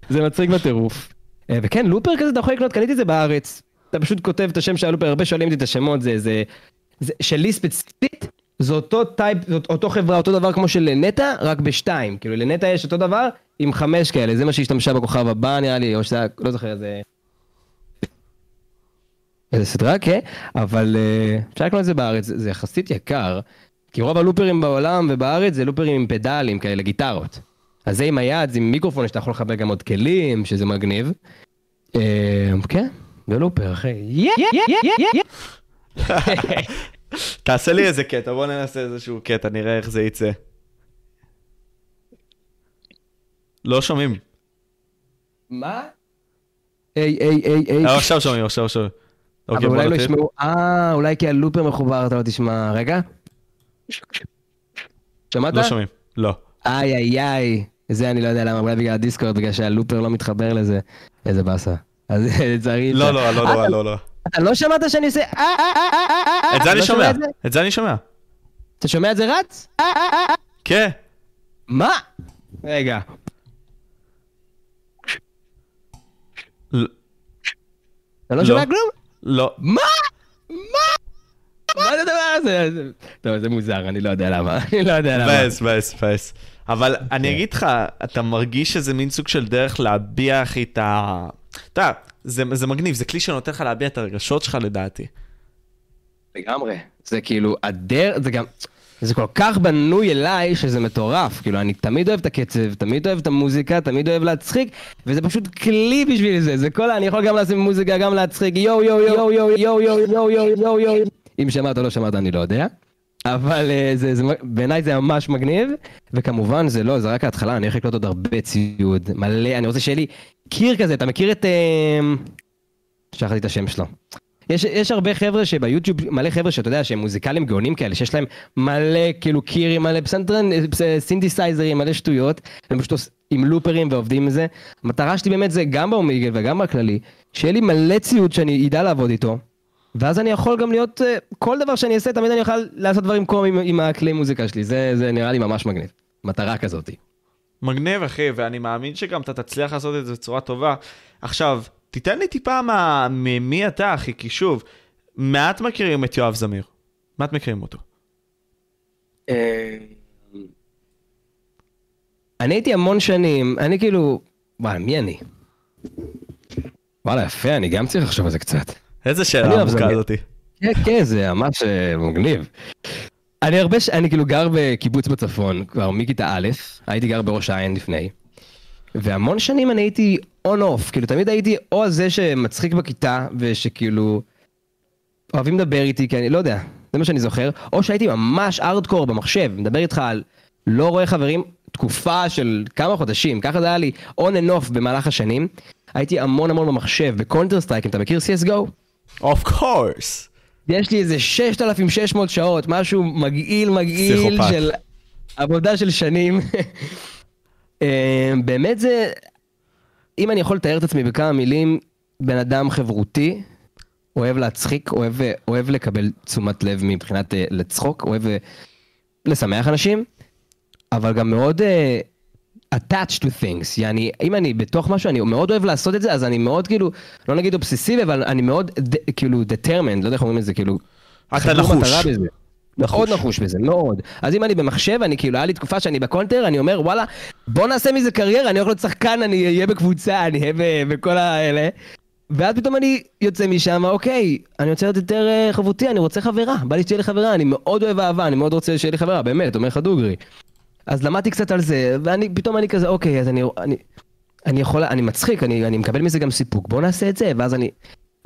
זה מצחיק בטירוף. אה, וכן, לופר כזה אתה יכול לקנות, קניתי את זה בארץ. אתה פשוט כותב את השם של הלופר, הרבה שואלים אותי את השמות, זה, זה, זה, שלי ספציפית, זה אותו טייפ, זה אותו חברה, אותו דבר כמו של נטע, רק בשתיים. כאילו לנטע יש אותו דבר עם חמש כאלה, זה מה שהשתמשה בכוכב הבא נראה לי, או שזה, לא זוכר, איזה... איזה סדרה, כן, אבל אה, אפשר לקנות את זה בארץ, זה יחסית יקר, כי רוב הלופרים בעולם ובארץ זה לופרים עם פדלים כאלה, גיטרות. אז זה עם היד, זה עם מיקרופון שאתה יכול לחבר גם עוד כלים, שזה מגניב. אה, כן, זה לופר, אחי. תעשה לי איזה קטע, בוא ננסה איזשהו קטע, נראה איך זה יצא. לא שומעים. מה? היי, היי, היי, היי. אה, עכשיו שומעים, עכשיו שומעים. אבל אוקיי, אולי לא ישמעו, אה, אולי כי הלופר מחובר, אתה לא תשמע. רגע. שמעת? לא שומעים, לא. איי איי איי, זה אני לא יודע למה, אולי בגלל הדיסקורד, בגלל שהלופר לא מתחבר לזה. איזה באסה. אז לצערי... לא, לא, לא, לא, לא, לא. אתה לא שמעת שאני עושה... את זה אני שומע, את זה אני שומע. אתה שומע את זה רץ? כן. מה? רגע. אתה לא שומע כלום? לא. מה? מה? מה זה הדבר הזה? טוב, זה מוזר, אני לא יודע למה. אני לא יודע למה. מבאס, מבאס, מבאס. אבל אני כן. אגיד לך, אתה מרגיש שזה מין סוג של דרך להביע, אחי, את ה... אתה יודע, זה מגניב, זה כלי שנותן לך להביע את הרגשות שלך לדעתי. לגמרי. זה כאילו, הדר... זה גם... זה כל כך בנוי אליי שזה מטורף, כאילו אני תמיד אוהב את הקצב, תמיד אוהב את המוזיקה, תמיד אוהב להצחיק, וזה פשוט כלי בשביל זה, זה כל ה... אני יכול גם לשים מוזיקה, גם להצחיק, יואו יואו יואו יואו יואו יואו יואו יואו יואו יואו אם שמעת או לא שמעת אני לא יודע. אבל זה, זה, בעיניי זה ממש מגניב, וכמובן זה לא, זה רק ההתחלה, אני הולך לקלוט עוד הרבה ציוד, מלא, אני רוצה שיהיה לי קיר כזה, אתה מכיר את... שכחתי את השם שלו. יש, יש הרבה חבר'ה שביוטיוב, מלא חבר'ה שאתה יודע שהם מוזיקלים גאונים כאלה, שיש להם מלא כאילו קירים, מלא פסנתרן, סינתסייזרים, מלא שטויות, הם פשוט עם לופרים ועובדים עם זה. המטרה שלי באמת זה גם באומיגל וגם בכללי, שיהיה לי מלא ציוד שאני אדע לעבוד איתו, ואז אני יכול גם להיות, כל דבר שאני אעשה, תמיד אני יכול לעשות דברים קומיים עם, עם הכלי מוזיקה שלי, זה, זה נראה לי ממש מגניב. מטרה כזאת. מגניב אחי, ואני מאמין שגם אתה תצליח לעשות את זה בצורה טובה. עכשיו, תיתן לי טיפה מה, ממי אתה אחי, כי שוב, מעט מכירים את יואב זמיר. מעט מכירים אותו. אה, אני הייתי המון שנים, אני כאילו, וואי, מי אני? וואלה, יפה, אני גם צריך לחשוב על זה קצת. איזה שאלה עמוקה. הזאתי. כן, כן, זה ממש אה, מגניב. אני הרבה, ש... אני כאילו גר בקיבוץ בצפון, כבר מכיתה א', הייתי גר בראש העין לפני. והמון שנים אני הייתי on off, כאילו תמיד הייתי או זה שמצחיק בכיתה, ושכאילו אוהבים לדבר איתי, כי אני לא יודע, זה מה שאני זוכר, או שהייתי ממש ארדקור במחשב, מדבר איתך על לא רואה חברים תקופה של כמה חודשים, ככה זה היה לי on and off במהלך השנים. הייתי המון המון במחשב, ב Counter Strike, אם אתה מכיר CSGO? of course. יש לי איזה 6,600 שעות, משהו מגעיל מגעיל פסיכופת. של עבודה של שנים. אה, באמת זה, אם אני יכול לתאר את עצמי בכמה מילים, בן אדם חברותי, אוהב להצחיק, אוהב, אוהב לקבל תשומת לב מבחינת אה, לצחוק, אוהב אה, לשמח אנשים, אבל גם מאוד uh, attached to things, יעני, אם אני בתוך משהו, אני מאוד אוהב לעשות את זה, אז אני מאוד כאילו, לא נגיד אובססיבי, אבל אני מאוד ד, כאילו determined, לא יודע איך אומרים את זה, כאילו, אתה נחוש. בזה. מאוד נחוש בזה, מאוד. אז אם אני במחשב, אני כאילו, היה לי תקופה שאני בקונטר, אני אומר, וואלה, בוא נעשה מזה קריירה, אני הולך להיות שחקן, אני אהיה בקבוצה, אני אהיה בכל האלה. ואז פתאום אני יוצא משם, אוקיי, אני רוצה להיות יותר אה, חברותי, אני רוצה חברה, בא לי שתהיה לי חברה, אני מאוד אוהב אהבה, אני מאוד רוצה שיהיה לי חברה, באמת, אומר לך דוגרי. אז למדתי קצת על זה, ואני, פתאום אני כזה, אוקיי, אז אני, אני, אני יכול, אני מצחיק, אני, אני מקבל מזה גם סיפוק, בוא נעשה את זה, ואז אני,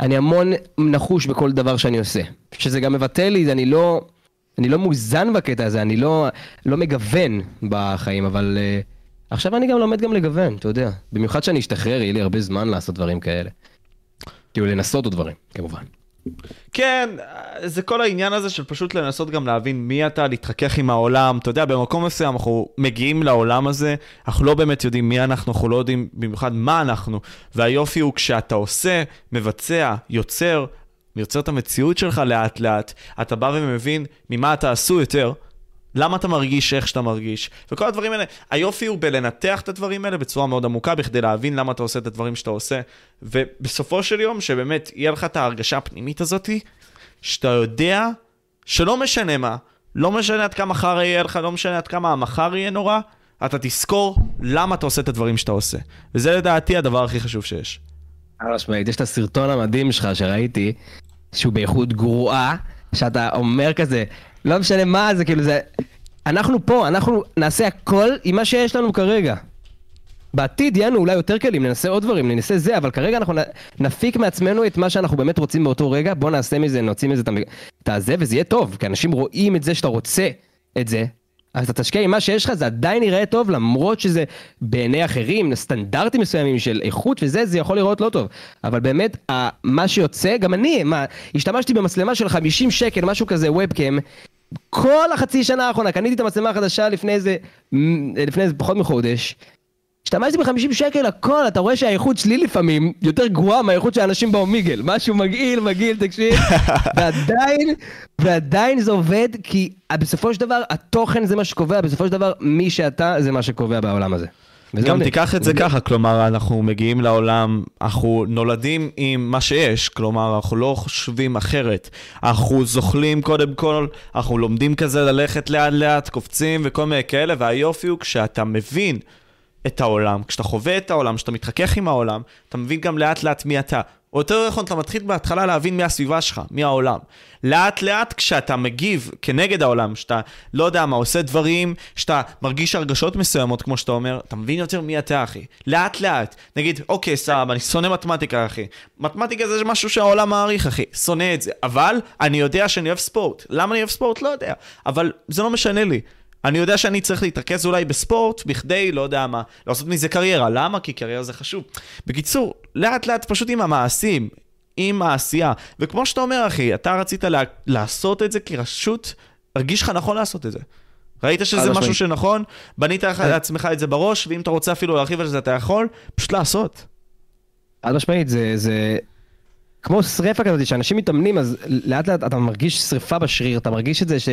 אני המון נחוש בכל דבר שאני עושה. שזה גם מבטא לי, אני לא, אני לא מאוזן בקטע הזה, אני לא, לא מגוון בחיים, אבל uh, עכשיו אני גם לומד גם לגוון, אתה יודע. במיוחד שאני אשתחרר, יהיה לי הרבה זמן לעשות דברים כאלה. כאילו לנסות עוד דברים, כמובן. כן, זה כל העניין הזה של פשוט לנסות גם להבין מי אתה, להתחכך עם העולם. אתה יודע, במקום מסוים אנחנו מגיעים לעולם הזה, אנחנו לא באמת יודעים מי אנחנו, אנחנו לא יודעים במיוחד מה אנחנו. והיופי הוא כשאתה עושה, מבצע, יוצר, יוצר את המציאות שלך לאט לאט, אתה בא ומבין ממה אתה עשוי יותר. למה אתה מרגיש איך שאתה מרגיש, וכל הדברים האלה, היופי הוא בלנתח את הדברים האלה בצורה מאוד עמוקה, בכדי להבין למה אתה עושה את הדברים שאתה עושה, ובסופו של יום, שבאמת יהיה לך את ההרגשה הפנימית הזאתי, שאתה יודע שלא משנה מה, לא משנה עד כמה חרא יהיה לך, לא משנה עד כמה המחר יהיה נורא, אתה תזכור למה אתה עושה את הדברים שאתה עושה. וזה לדעתי הדבר הכי חשוב שיש. משמעית, יש את הסרטון המדהים שלך שראיתי, שהוא באיכות גרועה, שאתה אומר כזה, לא משנה מה זה, כאילו זה... אנחנו פה, אנחנו נעשה הכל עם מה שיש לנו כרגע. בעתיד יהיה לנו אולי יותר כלים, ננסה עוד דברים, ננסה זה, אבל כרגע אנחנו נפיק מעצמנו את מה שאנחנו באמת רוצים באותו רגע, בוא נעשה מזה, נוציא מזה את הזה, וזה יהיה טוב, כי אנשים רואים את זה שאתה רוצה את זה, אז אתה תשקיע עם מה שיש לך, זה עדיין יראה טוב, למרות שזה בעיני אחרים, סטנדרטים מסוימים של איכות וזה, זה יכול לראות לא טוב. אבל באמת, מה שיוצא, גם אני, מה, השתמשתי במצלמה של 50 שקל, משהו כזה, ובקאם, כל החצי שנה האחרונה, קניתי את המצלמה החדשה לפני איזה, לפני איזה פחות מחודש. השתמשתי ב-50 שקל הכל, אתה רואה שהאיכות שלי לפעמים יותר גרועה מהאיכות של האנשים באומיגל. משהו מגעיל, מגעיל, תקשיב. ועדיין, ועדיין זה עובד, כי בסופו של דבר התוכן זה מה שקובע, בסופו של דבר מי שאתה זה מה שקובע בעולם הזה. גם. תיקח את זה ככה, כלומר, אנחנו מגיעים לעולם, אנחנו נולדים עם מה שיש, כלומר, אנחנו לא חושבים אחרת. אנחנו זוחלים קודם כל, אנחנו לומדים כזה ללכת לאט לאט, קופצים וכל מיני כאלה, והיופי הוא כשאתה מבין את העולם, כשאתה חווה את העולם, כשאתה מתחכך עם העולם, אתה מבין גם לאט לאט מי אתה. או יותר נכון, אתה מתחיל בהתחלה להבין מי הסביבה שלך, מי העולם. לאט לאט כשאתה מגיב כנגד העולם, שאתה, לא יודע מה, עושה דברים, שאתה מרגיש הרגשות מסוימות, כמו שאתה אומר, אתה מבין יותר מי אתה, אחי. לאט לאט. נגיד, אוקיי, סבבה, אני שונא מתמטיקה, אחי. מתמטיקה זה משהו שהעולם מעריך, אחי. שונא את זה. אבל אני יודע שאני אוהב ספורט. למה אני אוהב ספורט? לא יודע. אבל זה לא משנה לי. אני יודע שאני צריך להתרכז אולי בספורט, בכדי, לא יודע מה, לעשות מזה קריירה. למה? כי קריירה זה חשוב. בקיצור, לאט לאט פשוט עם המעשים, עם העשייה. וכמו שאתה אומר, אחי, אתה רצית לה, לעשות את זה כי רשות, הרגיש לך נכון לעשות את זה. ראית שזה. משהו שנכון, בנית לך לעצמך את זה בראש, ואם אתה רוצה אפילו להרחיב על זה, אתה יכול, פשוט לעשות. חד משמעית, זה, זה כמו שריפה כזאת, שאנשים מתאמנים, אז לאט לאט אתה מרגיש שריפה בשריר, אתה מרגיש את זה ש,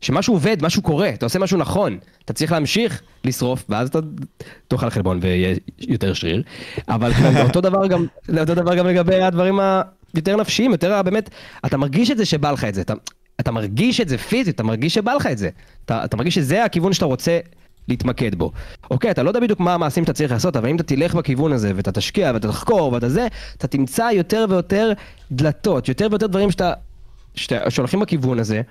שמשהו עובד, משהו קורה, אתה עושה משהו נכון, אתה צריך להמשיך לשרוף, ואז אתה תאכל חלבון ויהיה יותר שריר, אבל אותו דבר גם, אותו דבר גם לגבי הדברים היותר נפשיים, יותר באמת, אתה מרגיש את זה שבא לך את זה, אתה, אתה מרגיש את זה פיזית, אתה מרגיש שבא לך את זה. אתה, אתה מרגיש שזה הכיוון שאתה רוצה להתמקד בו. אוקיי, אתה לא יודע בדיוק מה המעשים שאתה צריך לעשות, אבל אם אתה תלך בכיוון הזה, ואתה תשקיע, ואתה תחקור, ואתה זה, אתה תמצא יותר ויותר דלתות, יותר ויותר דברים שאתה, שאתה, שהולכים בכיוון הזה,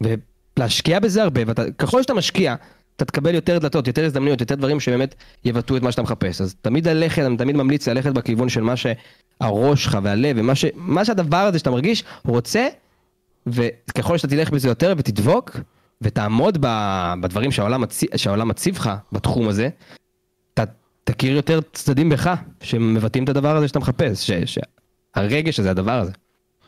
ולהשקיע בזה הרבה, וככל שאתה משקיע, אתה תקבל יותר דלתות, יותר הזדמנויות, יותר דברים שבאמת יבטאו את מה שאתה מחפש. אז תמיד ללכת, אני תמיד ממליץ ללכת בכיוון של מה שהראש שלך והלב, ומה ש, מה שהדבר הזה שאתה מרגיש רוצה, וככל שאתה תלך בזה יותר ותדבוק, ותעמוד בדברים שהעולם, מציא, שהעולם מציב לך בתחום הזה, אתה תכיר יותר צדדים בך שמבטאים את הדבר הזה שאתה מחפש, ש, שהרגש הזה, הדבר הזה.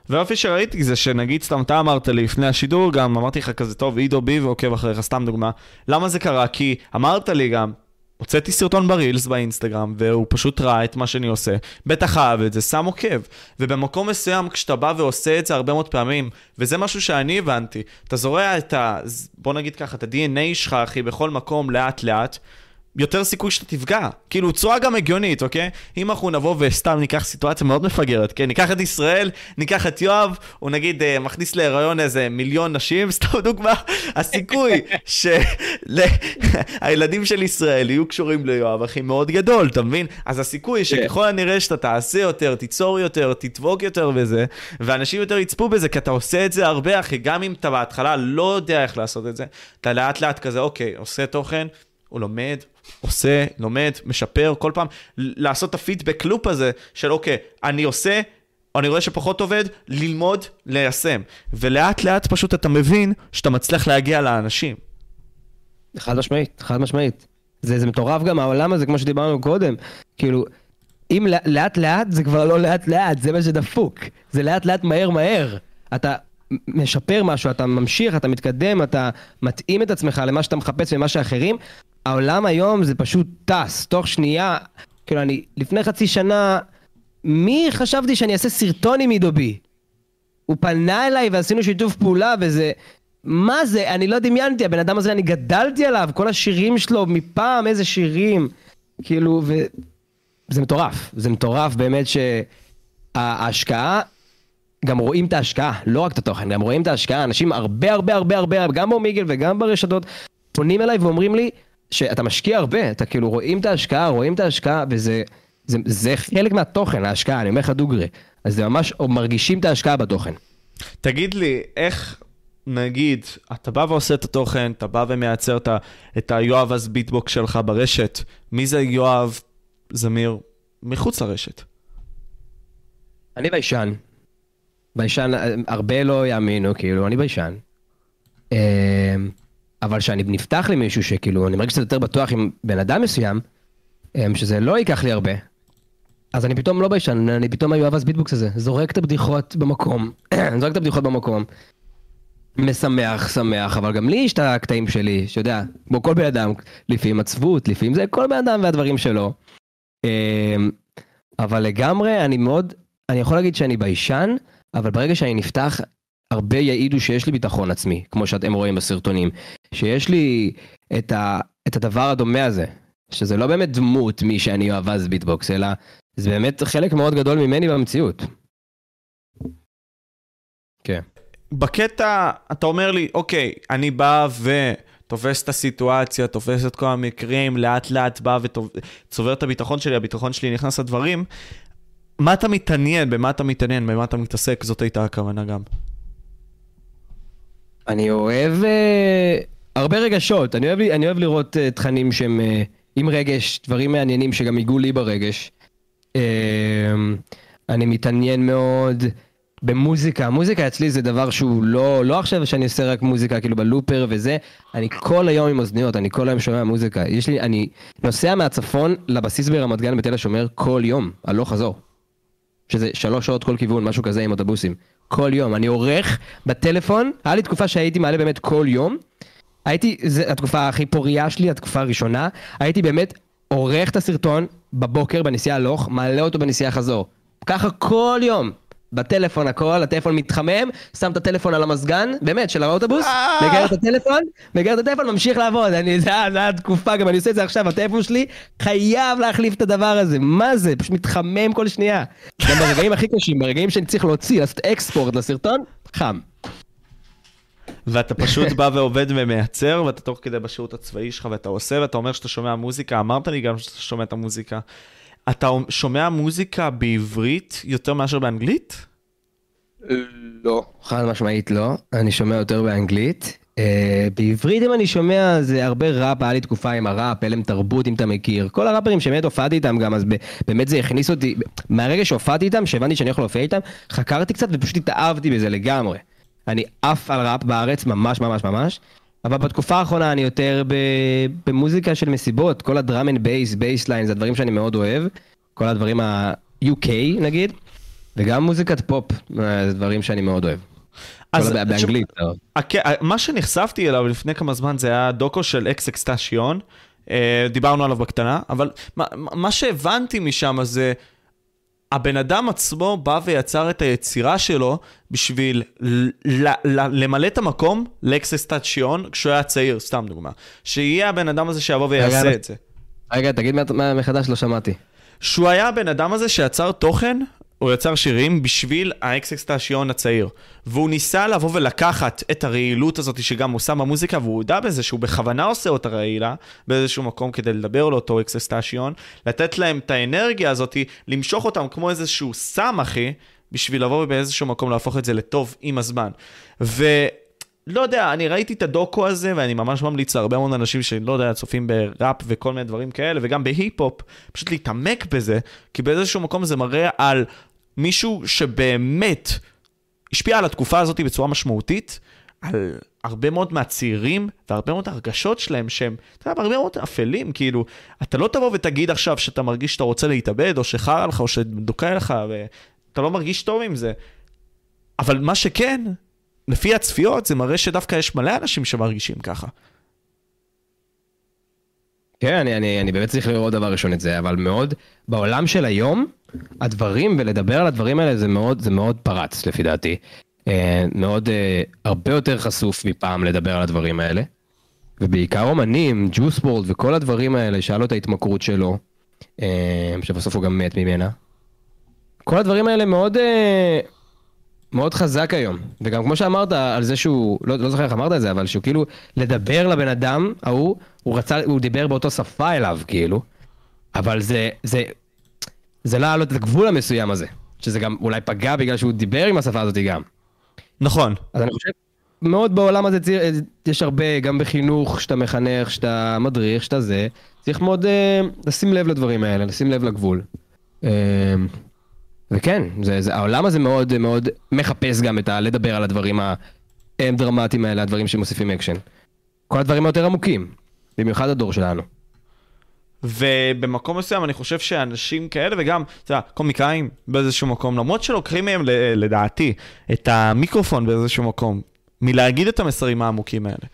והאופי שראיתי זה שנגיד סתם אתה אמרת לי לפני השידור גם אמרתי לך כזה טוב עידו בי ועוקב אחריך סתם דוגמה למה זה קרה כי אמרת לי גם הוצאתי סרטון ברילס באינסטגרם, והוא פשוט ראה את מה שאני עושה. בטח אהב את זה, שם עוקב. ובמקום מסוים, כשאתה בא ועושה את זה הרבה מאוד פעמים, וזה משהו שאני הבנתי, אתה זורע את ה... בוא נגיד ככה, את ה-DNA שלך, אחי, בכל מקום, לאט-לאט, יותר סיכוי שאתה תפגע. כאילו, צורה גם הגיונית, אוקיי? אם אנחנו נבוא וסתם ניקח סיטואציה מאוד מפגרת, כן? ניקח את ישראל, ניקח את יואב, הוא נגיד uh, מכניס להיריון איזה מיליון נשים, סתם דוגמה, הסיכוי שהילדים של ישראל יהיו קשורים ליואב, אחי, מאוד גדול, אתה מבין? אז הסיכוי כן. שככל הנראה שאתה תעשה יותר, תיצור יותר, תדבוק יותר בזה, ואנשים יותר יצפו בזה, כי אתה עושה את זה הרבה, אחי, גם אם אתה בהתחלה לא יודע איך לעשות את זה, אתה לאט לאט כזה, אוקיי, עושה תוכן, הוא לומד, עושה, לומד, משפר, כל פעם לעשות את הפידבק לופ הזה של אוקיי, אני עושה, אני רואה שפחות עובד, ללמוד, ליישם. ולאט לאט פשוט אתה מבין שאתה מצליח להגיע לאנשים. חד משמעית, חד משמעית. זה, זה מטורף גם העולם הזה, כמו שדיברנו קודם. כאילו, אם לאט לאט זה כבר לא לאט לאט, זה מה שדפוק. זה לאט לאט מהר מהר. אתה משפר משהו, אתה ממשיך, אתה מתקדם, אתה מתאים את עצמך למה שאתה מחפש ומה שאחרים, העולם היום זה פשוט טס, תוך שנייה, כאילו אני, לפני חצי שנה, מי חשבתי שאני אעשה סרטון עם עידו בי? הוא פנה אליי ועשינו שיתוף פעולה וזה... מה זה? אני לא דמיינתי, הבן אדם הזה, אני גדלתי עליו, כל השירים שלו, מפעם איזה שירים, כאילו, ו... זה מטורף, זה מטורף באמת שההשקעה, גם רואים את ההשקעה, לא רק את התוכן, גם רואים את ההשקעה, אנשים הרבה הרבה הרבה הרבה, גם באומיגל וגם ברשתות, פונים אליי ואומרים לי, שאתה משקיע הרבה, אתה כאילו רואים את ההשקעה, רואים את ההשקעה, וזה זה, זה חלק מהתוכן, ההשקעה, אני אומר לך דוגרי. אז זה ממש, או מרגישים את ההשקעה בתוכן. תגיד לי, איך, נגיד, אתה בא ועושה את התוכן, אתה בא ומייצר את, את היואב אז ביטבוקס שלך ברשת, מי זה יואב זמיר מחוץ לרשת? אני ביישן. ביישן, הרבה לא יאמינו, כאילו, אני ביישן. אבל כשאני נפתח למישהו שכאילו, אני מרגיש קצת יותר בטוח עם בן אדם מסוים, אמ, שזה לא ייקח לי הרבה, אז אני פתאום לא ביישן, אני פתאום היואב אז ביטבוקס הזה, זורק את הבדיחות במקום, זורק את הבדיחות במקום. משמח, שמח, אבל גם לי יש את הקטעים שלי, שאתה יודע, כמו כל בן אדם, לפעמים עצבות, לפעמים זה כל בן אדם והדברים שלו. אמ, אבל לגמרי, אני מאוד, אני יכול להגיד שאני ביישן, אבל ברגע שאני נפתח, הרבה יעידו שיש לי ביטחון עצמי, כמו שאתם רואים בסרטונים, שיש לי את, ה, את הדבר הדומה הזה, שזה לא באמת דמות מי שאני אוהב ביטבוקס, אלא זה באמת חלק מאוד גדול ממני במציאות. כן. בקטע, אתה אומר לי, אוקיי, אני בא ותופס את הסיטואציה, תופס את כל המקרים, לאט לאט בא וצובר את הביטחון שלי, הביטחון שלי נכנס לדברים. מה אתה מתעניין, במה אתה מתעניין, במה אתה מתעסק, זאת הייתה הכוונה גם. אני אוהב uh, הרבה רגשות, אני אוהב, אני אוהב לראות uh, תכנים שהם uh, עם רגש, דברים מעניינים שגם ייגעו לי ברגש. Uh, אני מתעניין מאוד במוזיקה, מוזיקה אצלי זה דבר שהוא לא, לא עכשיו שאני עושה רק מוזיקה כאילו בלופר וזה, אני כל היום עם אוזניות, אני כל היום שומע מוזיקה. יש לי, אני נוסע מהצפון לבסיס ברמת גן בתל השומר כל יום, הלוך חזור. שזה שלוש שעות כל כיוון, משהו כזה עם אוטובוסים. כל יום. אני עורך בטלפון, היה לי תקופה שהייתי מעלה באמת כל יום. הייתי, זו התקופה הכי פוריה שלי, התקופה הראשונה. הייתי באמת עורך את הסרטון בבוקר בנסיעה הלוך, מעלה אותו בנסיעה חזור. ככה כל יום. בטלפון הכל, הטלפון מתחמם, שם את הטלפון על המזגן, באמת, של האוטובוס, אה! מגייר את הטלפון, מגייר את הטלפון, ממשיך לעבוד, אני, זה היה תקופה, גם אני עושה את זה עכשיו, הטלפון שלי חייב להחליף את הדבר הזה, מה זה, פשוט מתחמם כל שנייה. גם ברגעים הכי קשים, ברגעים שאני צריך להוציא, לעשות אקספורט לסרטון, חם. ואתה פשוט בא ועובד ומייצר, ואתה תוך כדי בשירות הצבאי שלך, ואתה עושה, ואתה אומר שאתה שומע מוזיקה, אמרת לי גם שאתה שומע את המוזיקה. אתה שומע מוזיקה בעברית יותר מאשר באנגלית? לא. חד משמעית לא, אני שומע יותר באנגלית. Uh, בעברית אם אני שומע זה הרבה ראפ, היה לי תקופה עם הראפ, הלם תרבות אם אתה מכיר. כל הראפרים שבאמת הופעתי איתם גם, אז באמת זה הכניס אותי, מהרגע שהופעתי איתם, שהבנתי שאני יכול להופיע איתם, חקרתי קצת ופשוט התאהבתי בזה לגמרי. אני עף על ראפ בארץ ממש ממש ממש, אבל בתקופה האחרונה אני יותר במוזיקה של מסיבות, כל ה drum and bass, bassline, זה הדברים שאני מאוד אוהב, כל הדברים ה-UK נגיד, וגם מוזיקת פופ, זה דברים שאני מאוד אוהב. אז באנגלית. מה שנחשפתי אליו לפני כמה זמן זה היה דוקו של אקס אקסטשיון, אה, דיברנו עליו בקטנה, אבל מה שהבנתי משם זה... הבן אדם עצמו בא ויצר את היצירה שלו בשביל למלא את המקום לאקססטציון כשהוא היה צעיר, סתם דוגמה. שיהיה הבן אדם הזה שיבוא ויעשה את זה. רגע, תגיד מה מחדש, לא שמעתי. שהוא היה הבן אדם הזה שיצר תוכן הוא יצר שירים בשביל האקסקסטשיון הצעיר. והוא ניסה לבוא ולקחת את הרעילות הזאת שגם הוא שם במוזיקה, והוא הודה בזה שהוא בכוונה עושה אותה רעילה באיזשהו מקום כדי לדבר לאותו אקסקסטשיון, לתת להם את האנרגיה הזאת, למשוך אותם כמו איזשהו סם, אחי, בשביל לבוא ובאיזשהו מקום להפוך את זה לטוב עם הזמן. ו... לא יודע, אני ראיתי את הדוקו הזה, ואני ממש ממליץ להרבה מאוד אנשים שלא יודע, צופים בראפ וכל מיני דברים כאלה, וגם בהיפ-הופ, פשוט להתעמק בזה, כי באיזשהו מקום זה מראה על מישהו שבאמת השפיע על התקופה הזאת בצורה משמעותית, על הרבה מאוד מהצעירים והרבה מאוד הרגשות שלהם שהם, אתה יודע, הרבה מאוד אפלים, כאילו, אתה לא תבוא ותגיד עכשיו שאתה מרגיש שאתה רוצה להתאבד, או שחרא לך, או שדוקא לך, ואתה לא מרגיש טוב עם זה. אבל מה שכן, לפי הצפיות זה מראה שדווקא יש מלא אנשים שמרגישים ככה. כן, אני, אני, אני באמת צריך לראות דבר ראשון את זה, אבל מאוד, בעולם של היום, הדברים ולדבר על הדברים האלה זה מאוד, זה מאוד פרץ לפי דעתי. אה, מאוד, אה, הרבה יותר חשוף מפעם לדבר על הדברים האלה. ובעיקר אומנים, ג'וס בורד וכל הדברים האלה, שהיה לו את ההתמכרות שלו, אה, שבסוף הוא גם מת ממנה. כל הדברים האלה מאוד, מאוד חזק היום. וגם כמו שאמרת על זה שהוא, לא, לא זוכר איך אמרת את זה, אבל שהוא כאילו, לדבר לבן אדם ההוא, הוא רצה, הוא דיבר באותו שפה אליו, כאילו. אבל זה, זה, זה לא היה לו את הגבול המסוים הזה. שזה גם אולי פגע בגלל שהוא דיבר עם השפה הזאת גם. נכון. אז אני חושב, מאוד בעולם הזה צריך, יש הרבה, גם בחינוך, שאתה מחנך, שאתה מדריך, שאתה זה, צריך מאוד אה, לשים לב לדברים האלה, לשים לב לגבול. אה, וכן, זה, זה, העולם הזה מאוד מאוד מחפש גם את ה... לדבר על הדברים הדרמטיים האלה, הדברים שמוסיפים אקשן. כל הדברים היותר עמוקים, במיוחד הדור שלנו. ובמקום מסוים אני חושב שאנשים כאלה, וגם, אתה יודע, קומיקאים באיזשהו מקום, למרות שלוקחים מהם, לדעתי, את המיקרופון באיזשהו מקום, מלהגיד את המסרים העמוקים האלה.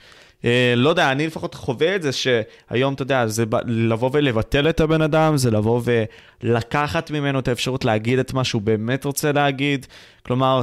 אה, לא יודע, אני לפחות חווה את זה שהיום, אתה יודע, זה לבוא ולבטל את הבן אדם, זה לבוא ולקחת ממנו את האפשרות להגיד את מה שהוא באמת רוצה להגיד. כלומר,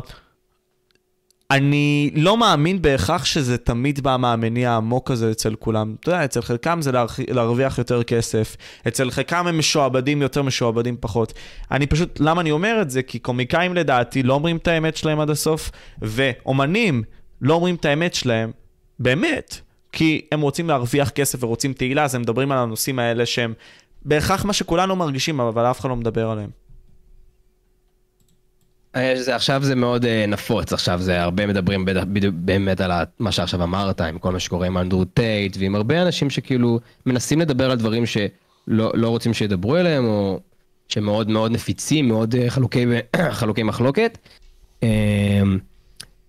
אני לא מאמין בהכרח שזה תמיד בא מהמניע העמוק הזה אצל כולם. אתה יודע, אצל חלקם זה להרוויח יותר כסף, אצל חלקם הם משועבדים יותר, משועבדים פחות. אני פשוט, למה אני אומר את זה? כי קומיקאים לדעתי לא אומרים את האמת שלהם עד הסוף, ואומנים לא אומרים את האמת שלהם באמת. כי הם רוצים להרוויח כסף ורוצים תהילה, אז הם מדברים על הנושאים האלה שהם בהכרח מה שכולנו מרגישים, אבל אף אחד לא מדבר עליהם. אה, זה, עכשיו זה מאוד uh, נפוץ, עכשיו זה הרבה מדברים באמת על מה שעכשיו אמרת, עם כל מה שקורה עם אנדרו טייט, ועם הרבה אנשים שכאילו מנסים לדבר על דברים שלא לא רוצים שידברו אליהם, או שמאוד מאוד נפיצים, מאוד uh, חלוקי, חלוקי מחלוקת. Uh,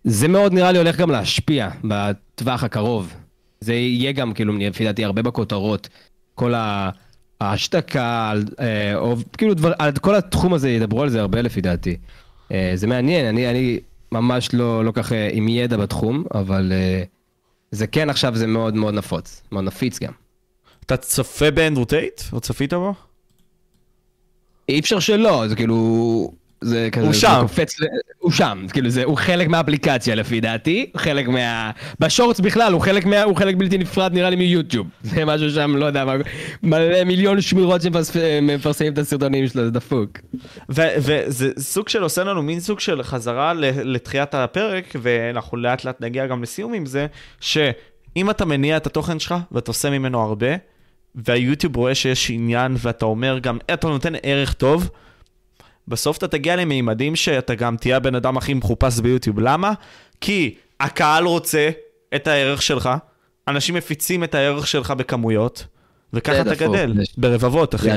זה מאוד נראה לי הולך גם להשפיע בטווח הקרוב. זה יהיה גם כאילו לפי דעתי הרבה בכותרות, כל ההשתקה, או כאילו דבר, על כל התחום הזה ידברו על זה הרבה לפי דעתי. אה, זה מעניין, אני, אני ממש לא, לא ככה עם ידע בתחום, אבל אה, זה כן עכשיו זה מאוד מאוד נפוץ, מאוד נפיץ גם. אתה צופה באנדרו טייט? או צפית בו? אי אפשר שלא, זה כאילו... זה כזה, הוא שם. קופץ, הוא שם, כאילו זה, הוא חלק מהאפליקציה לפי דעתי, חלק מה... בשורטס בכלל, הוא חלק מה... הוא חלק בלתי נפרד נראה לי מיוטיוב. זה משהו שם, לא יודע מה, מלא מיליון שמירות שמפרסמים את הסרטונים שלו, זה דפוק. וזה סוג של עושה לנו מין סוג של חזרה ל- לתחילת הפרק, ואנחנו לאט לאט נגיע גם לסיום עם זה, שאם אתה מניע את התוכן שלך ואתה עושה ממנו הרבה, והיוטיוב רואה שיש עניין ואתה אומר גם, "אה, אתה נותן ערך טוב, בסוף אתה תגיע למימדים שאתה גם תהיה הבן אדם הכי מחופש ביוטיוב. למה? כי הקהל רוצה את הערך שלך, אנשים מפיצים את הערך שלך בכמויות, וככה אתה דפוק, גדל, ברבבות, אחי.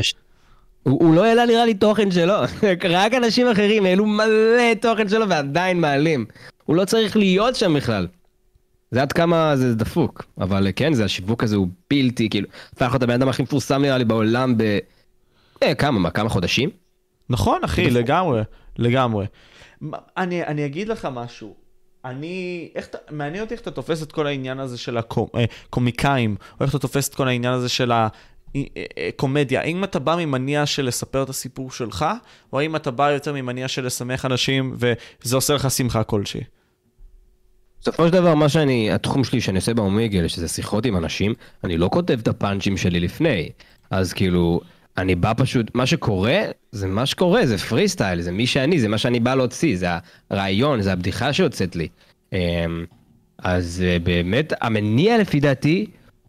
הוא, הוא לא העלה נראה לי תוכן שלו, רק אנשים אחרים העלו מלא תוכן שלו ועדיין מעלים. הוא לא צריך להיות שם בכלל. זה עד כמה זה דפוק, אבל כן, זה השיווק הזה הוא בלתי, כאילו, הפך להיות הבן אדם הכי מפורסם נראה לי בעולם ב... אה, כמה, מה, כמה חודשים? נכון, אחי, דפוק. לגמרי, לגמרי. אני, אני אגיד לך משהו. אני, איך אתה, מעניין אותי איך אתה תופס את כל העניין הזה של הקומיקאים, או איך אתה תופס את כל העניין הזה של הקומדיה. האם אתה בא ממניע של לספר את הסיפור שלך, או האם אתה בא יותר ממניע של לשמח אנשים, וזה עושה לך שמחה כלשהי? בסופו של דבר, מה שאני, התחום שלי שאני עושה באומיגל, שזה שיחות עם אנשים, אני לא כותב את הפאנצ'ים שלי לפני. אז כאילו, אני בא פשוט, מה שקורה, זה מה שקורה, זה פרי סטייל, זה מי שאני, זה מה שאני בא להוציא, זה הרעיון, זה הבדיחה שיוצאת לי. אמ, אז אה, באמת, המניע לפי דעתי,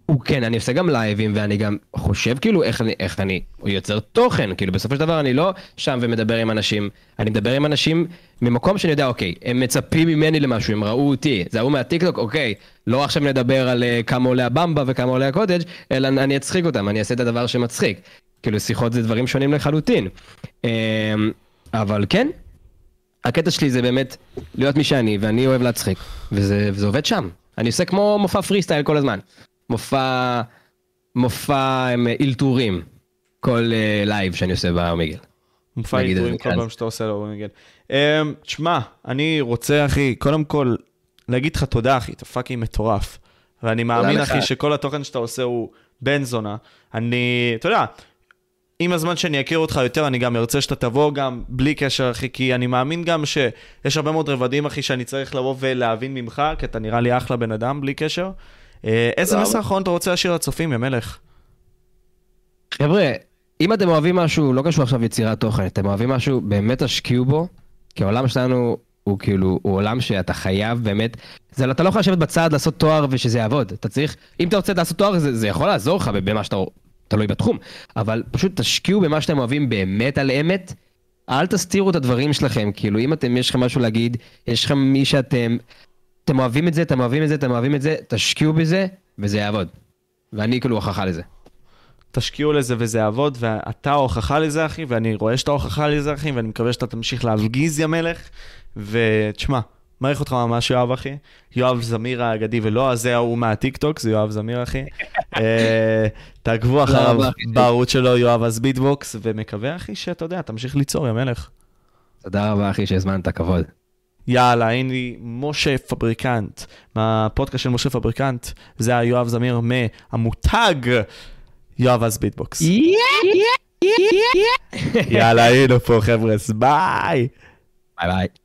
הוא כן, אני עושה גם לייבים, ואני גם חושב כאילו איך אני, איך אני יוצר תוכן, כאילו בסופו של דבר אני לא שם ומדבר עם אנשים, אני מדבר עם אנשים ממקום שאני יודע, אוקיי, הם מצפים ממני למשהו, הם ראו אותי, זה ההוא מהטיקטוק, אוקיי, לא עכשיו נדבר על אה, כמה עולה הבמבה וכמה עולה הקוטג', אלא אני אצחיק אותם, אני אעשה את הדבר שמצחיק. כאילו שיחות זה דברים שונים לחלוטין. אמ, אבל כן, הקטע שלי זה באמת להיות מי שאני, ואני אוהב להצחיק, וזה, וזה עובד שם. אני עושה כמו מופע פרי סטייל כל הזמן. מופע, מופע עם אלתורים, כל אה, לייב שאני עושה ב Omegle. מופע זה, כל כן. פעם שאתה עושה Omegle. אמ, תשמע, אני רוצה, אחי, קודם כל, להגיד לך תודה, אחי, אתה fucking מטורף. ואני מאמין. אחי, שכל התוכן שאתה עושה הוא בן זונה. אני, אתה יודע, עם הזמן שאני אכיר אותך יותר, אני גם ארצה שאתה תבוא גם בלי קשר, אחי, כי אני מאמין גם שיש הרבה מאוד רבדים, אחי, שאני צריך לבוא ולהבין ממך, כי אתה נראה לי אחלה בן אדם, בלי קשר. אה, איזה מסר. אחרון אתה רוצה להשאיר לצופים, יא מלך? חבר'ה, אם אתם אוהבים משהו, לא קשור עכשיו יצירת תוכן, אתם אוהבים משהו, באמת תשקיעו בו, כי העולם שלנו הוא כאילו, הוא עולם שאתה חייב באמת, זה, אתה לא יכול לשבת בצד לעשות תואר ושזה יעבוד, אתה צריך, אם אתה רוצה לעשות תואר זה, זה יכול לעזור לך במה שאתה תלוי בתחום, אבל פשוט תשקיעו במה שאתם אוהבים באמת על אמת, אל תסתירו את הדברים שלכם, כאילו אם אתם, יש לכם משהו להגיד, יש לכם מי שאתם, אתם אוהבים את זה, אתם אוהבים את זה, אתם אוהבים את זה, תשקיעו בזה, וזה יעבוד. ואני כאילו הוכחה לזה. תשקיעו לזה וזה יעבוד, ואתה ההוכחה לזה, אחי, ואני רואה שאתה ההוכחה לזה, אחי, ואני מקווה שאתה תמשיך להפגיז, יא מלך. ותשמע, מעריך אותך ממש, יואב, אחי. יואב זמיר האגדי, ולא זה ההוא מהטיקטוק, זה יואב זמיר, אחי. אה, תעקבו אחריו. בערוץ שלו, יואב אז ביטבוקס, ומקווה, אחי, שאתה יודע, תמשיך ליצור, יא מלך. תודה רבה אחי שהזמנת, כבוד. יאללה, הנה לי משה פבריקנט, מהפודקאסט של משה פבריקנט, זה היה יואב זמיר מהמותג יואב אז beatbox. יאללה, היינו פה, חבר'ה, ביי. ביי ביי.